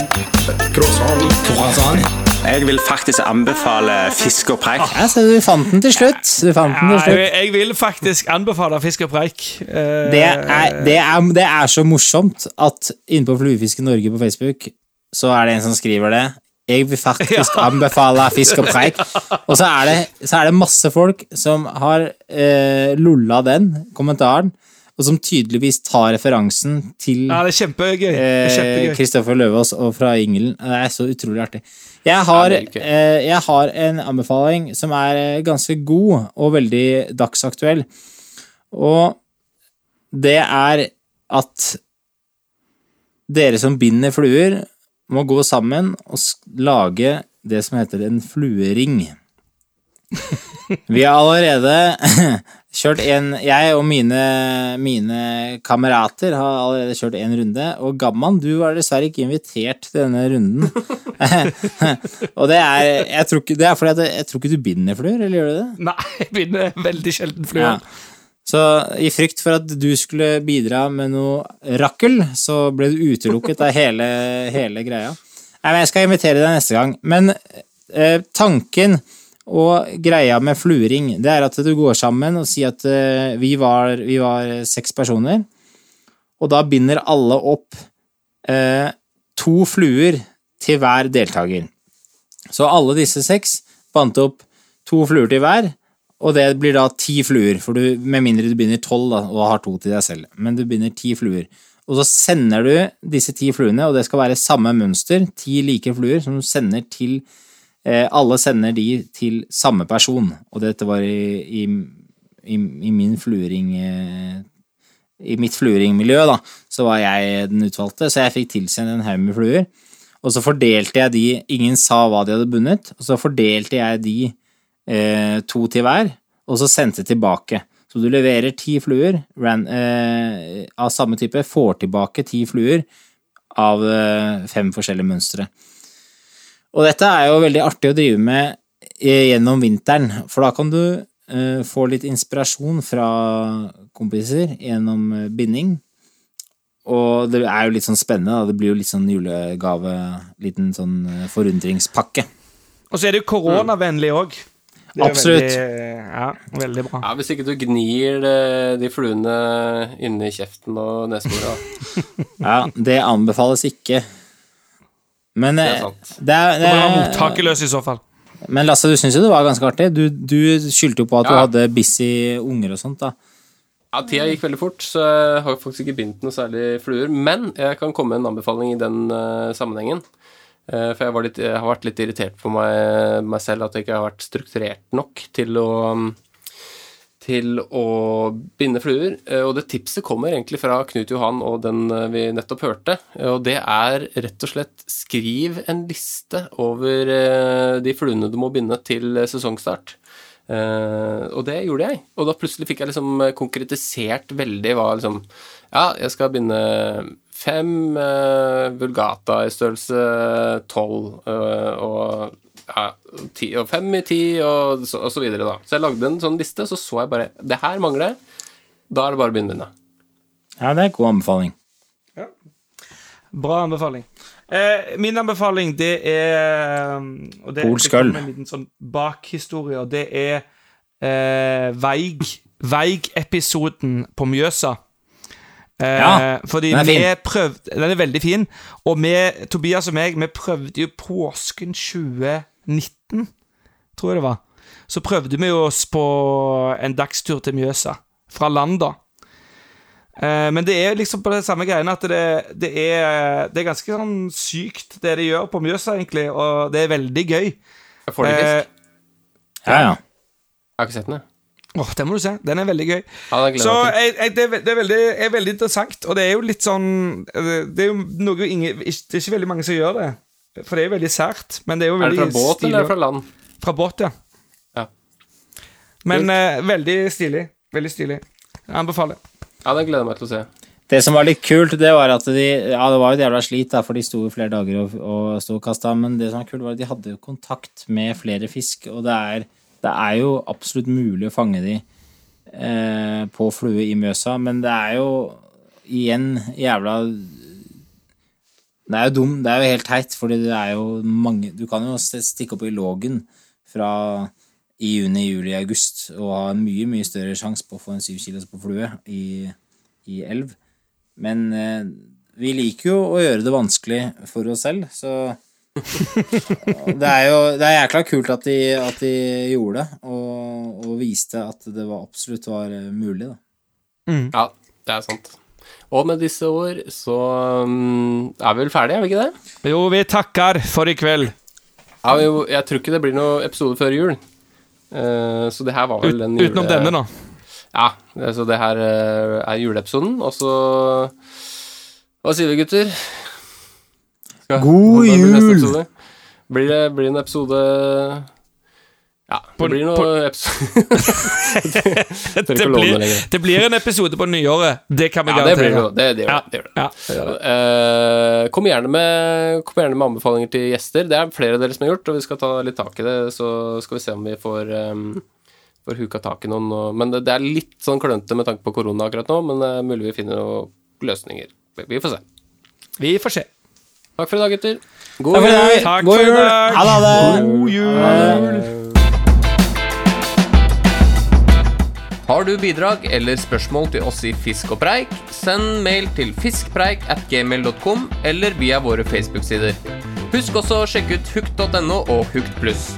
Croissant. Croissant. Jeg vil faktisk anbefale fisk og preik. Ja, så du fant den til slutt. Du fant den til slutt. jeg, jeg vil faktisk anbefale Fisk og preik. Uh, Det er, det, er, det er så morsomt at inne på Fluefiske Norge på Facebook, så er det en som skriver det. Jeg vil faktisk anbefale fisk og preik. Og så er, det, så er det masse folk som har eh, lulla den kommentaren, og som tydeligvis tar referansen til Ja, det er kjempegøy. Det er eh. Kristoffer Løvaas og fra Ingelen. Det er så utrolig artig. Jeg har, eh, jeg har en anbefaling som er ganske god og veldig dagsaktuell. Og det er at dere som binder fluer, må gå sammen og lage det som heter en fluering. Vi har allerede kjørt en Jeg og mine, mine kamerater har allerede kjørt en runde, og Gamman, du var dessverre ikke invitert til denne runden. og det er, jeg tror ikke, det er fordi at jeg tror ikke du binder fluer, eller gjør du det? Nei, jeg binder veldig sjelden fluer. Ja. Så i frykt for at du skulle bidra med noe rakkel, så ble du utelukket av hele, hele greia. Nei, men Jeg skal invitere deg neste gang. Men eh, tanken Og greia med fluering, det er at du går sammen og sier at eh, vi, var, vi var seks personer, og da binder alle opp eh, to fluer til hver deltaker. Så alle disse seks bandt opp to fluer til hver, og det blir da ti fluer, for du, med mindre du begynner tolv og har to til deg selv. Men du begynner ti fluer. Og så sender du disse ti fluene, og det skal være samme mønster, ti like fluer, som du sender til eh, Alle sender de til samme person, og dette var i, i, i, i min fluering eh, I mitt flueringmiljø, da, så var jeg den utvalgte, så jeg fikk tilsendt en haug med fluer. Og så fordelte jeg de Ingen sa hva de hadde bundet, og så fordelte jeg de eh, to til hver, og så sendte tilbake. Så du leverer ti fluer ran, eh, av samme type, får tilbake ti fluer av eh, fem forskjellige mønstre. Og dette er jo veldig artig å drive med eh, gjennom vinteren, for da kan du eh, få litt inspirasjon fra kompiser gjennom eh, binding. Og det er jo litt sånn spennende, da. Det blir jo litt sånn julegave, liten sånn forundringspakke. Og så er det jo koronavennlig òg. Absolutt. Ja, veldig bra. Ja, Hvis ikke du gnir eh, de fluene inni kjeften og nesebora. Ja, det anbefales ikke. Men Det eh, er sant. det er, det må være er, mottakeløs i så fall. Men Lasse, du syns jo det var ganske artig? Du, du skyldte jo på at du Ja. hadde busy unger og sånt, da. Ja, Tida gikk veldig fort, så jeg har faktisk ikke bindt noe særlig fluer. Men jeg kan komme med en anbefaling i den uh, sammenhengen. Eh, for jeg, litt, jeg har vært litt irritert på meg, meg selv at jeg ikke har vært strukturert nok til å til å binde fluer. Eh, Og det tipset kommer egentlig fra Knut Johan og den eh, vi nettopp hørte. Og det er rett og slett skriv en liste over de fluene du må binde til sesongstart. Uh, og det gjorde jeg. Og da plutselig fikk jeg liksom konkretisert veldig hva liksom Ja, jeg skal binde fem eh, Vulgata i størrelse tolv, eh, og ja, ti, og fem i ti, og så, og så videre, da. Så jeg lagde en sånn liste, så så jeg bare Det her mangler. Da er det bare å begynne. Ja, det er en god anbefaling. Bra anbefaling. Eh, min anbefaling, det er og det, Polsk øl. En liten sånn bakhistorie, og det er eh, Veig Veig-episoden på Mjøsa. Eh, Ja, fordi den er vi prøvde Den er veldig fin. Og vi, Tobias og meg, vi prøvde jo påsken 2019, tror jeg det var. Så prøvde vi oss på en dagstur til Mjøsa. Fra land, da. Eh, men det er liksom på det samme greiene at det, det, er, det er ganske sånn sykt, det de gjør på Mjøsa, egentlig, og det er veldig gøy. Får får fisk? Eh. Ja, ja. Jeg har ikke sett den, jeg. Åh, Den må du se. Den er veldig gøy. Ja, Så jeg jeg, det, er, det er, veldig, er veldig interessant, og det er jo litt sånn Det er jo noe ingen, Det er ikke veldig mange som gjør det, for det er jo veldig sært. Men det er jo Er det fra båt stilig. eller er fra land? Fra båt, ja. Ja. Men eh, veldig stilig. Veldig stilig. Jeg anbefaler. Ja, det gleder jeg meg til å se. Det som var litt kult, det var at de Ja, det var jo et jævla slit, da, for de sto i flere dager og, og sto og kasta, men det som var kult, var at de hadde jo kontakt med flere fisk, og det er, det er jo absolutt mulig å fange de eh, på flue i Mjøsa, men det er jo igjen jævla Det er jo dum, det er jo helt teit, fordi det er jo mange Du kan jo stikke opp i lågen fra i juni, juli, august og ha en mye, mye større sjanse på å få en syv kilos på flue i, i elv. Men eh, vi liker jo å gjøre det vanskelig for oss selv, så Det er jo det er jækla kult at de, at de gjorde det, og, og viste at det var, absolutt var eh, mulig, da. Ja, det er sant. Og med disse ord så um, er vi vel ferdige, er vi ikke det? Jo, vi takker for i kveld. Ja, jo, jeg tror ikke det blir noen episode før jul. Uh, så det her var vel den jule... utenom denne, da. Ja, så det her uh, er juleepisoden, og så Hva sier vi, gutter? Skal- God blir jul! Blir det blir en episode Ja, det På- blir noe på- Det love blir, det blir en episode på nyåret. Det kan vi Ja, garantere. det. Det, det, gjør Ja, det, det, gjør ja, det det. Eh, kom, gjerne med, kom gjerne med anbefalinger til gjester. Det er flere av dere som har gjort, og vi skal ta litt tak i det. Så skal vi se om vi får, um, får huka tak i noen. Og, men det, det er litt sånn klønete med tanke på korona akkurat nå, men det er mulig vi finner noen løsninger. Vi får se. Vi får se. Takk for i dag, gutter. God jul. Takk for i dag. Ha det. God jul. Har du bidrag eller spørsmål til oss i Fisk og preik, send mail til fiskpreik at gmail.com eller via våre Facebook-sider. Husk også å sjekke ut hukt.no og Hukt pluss.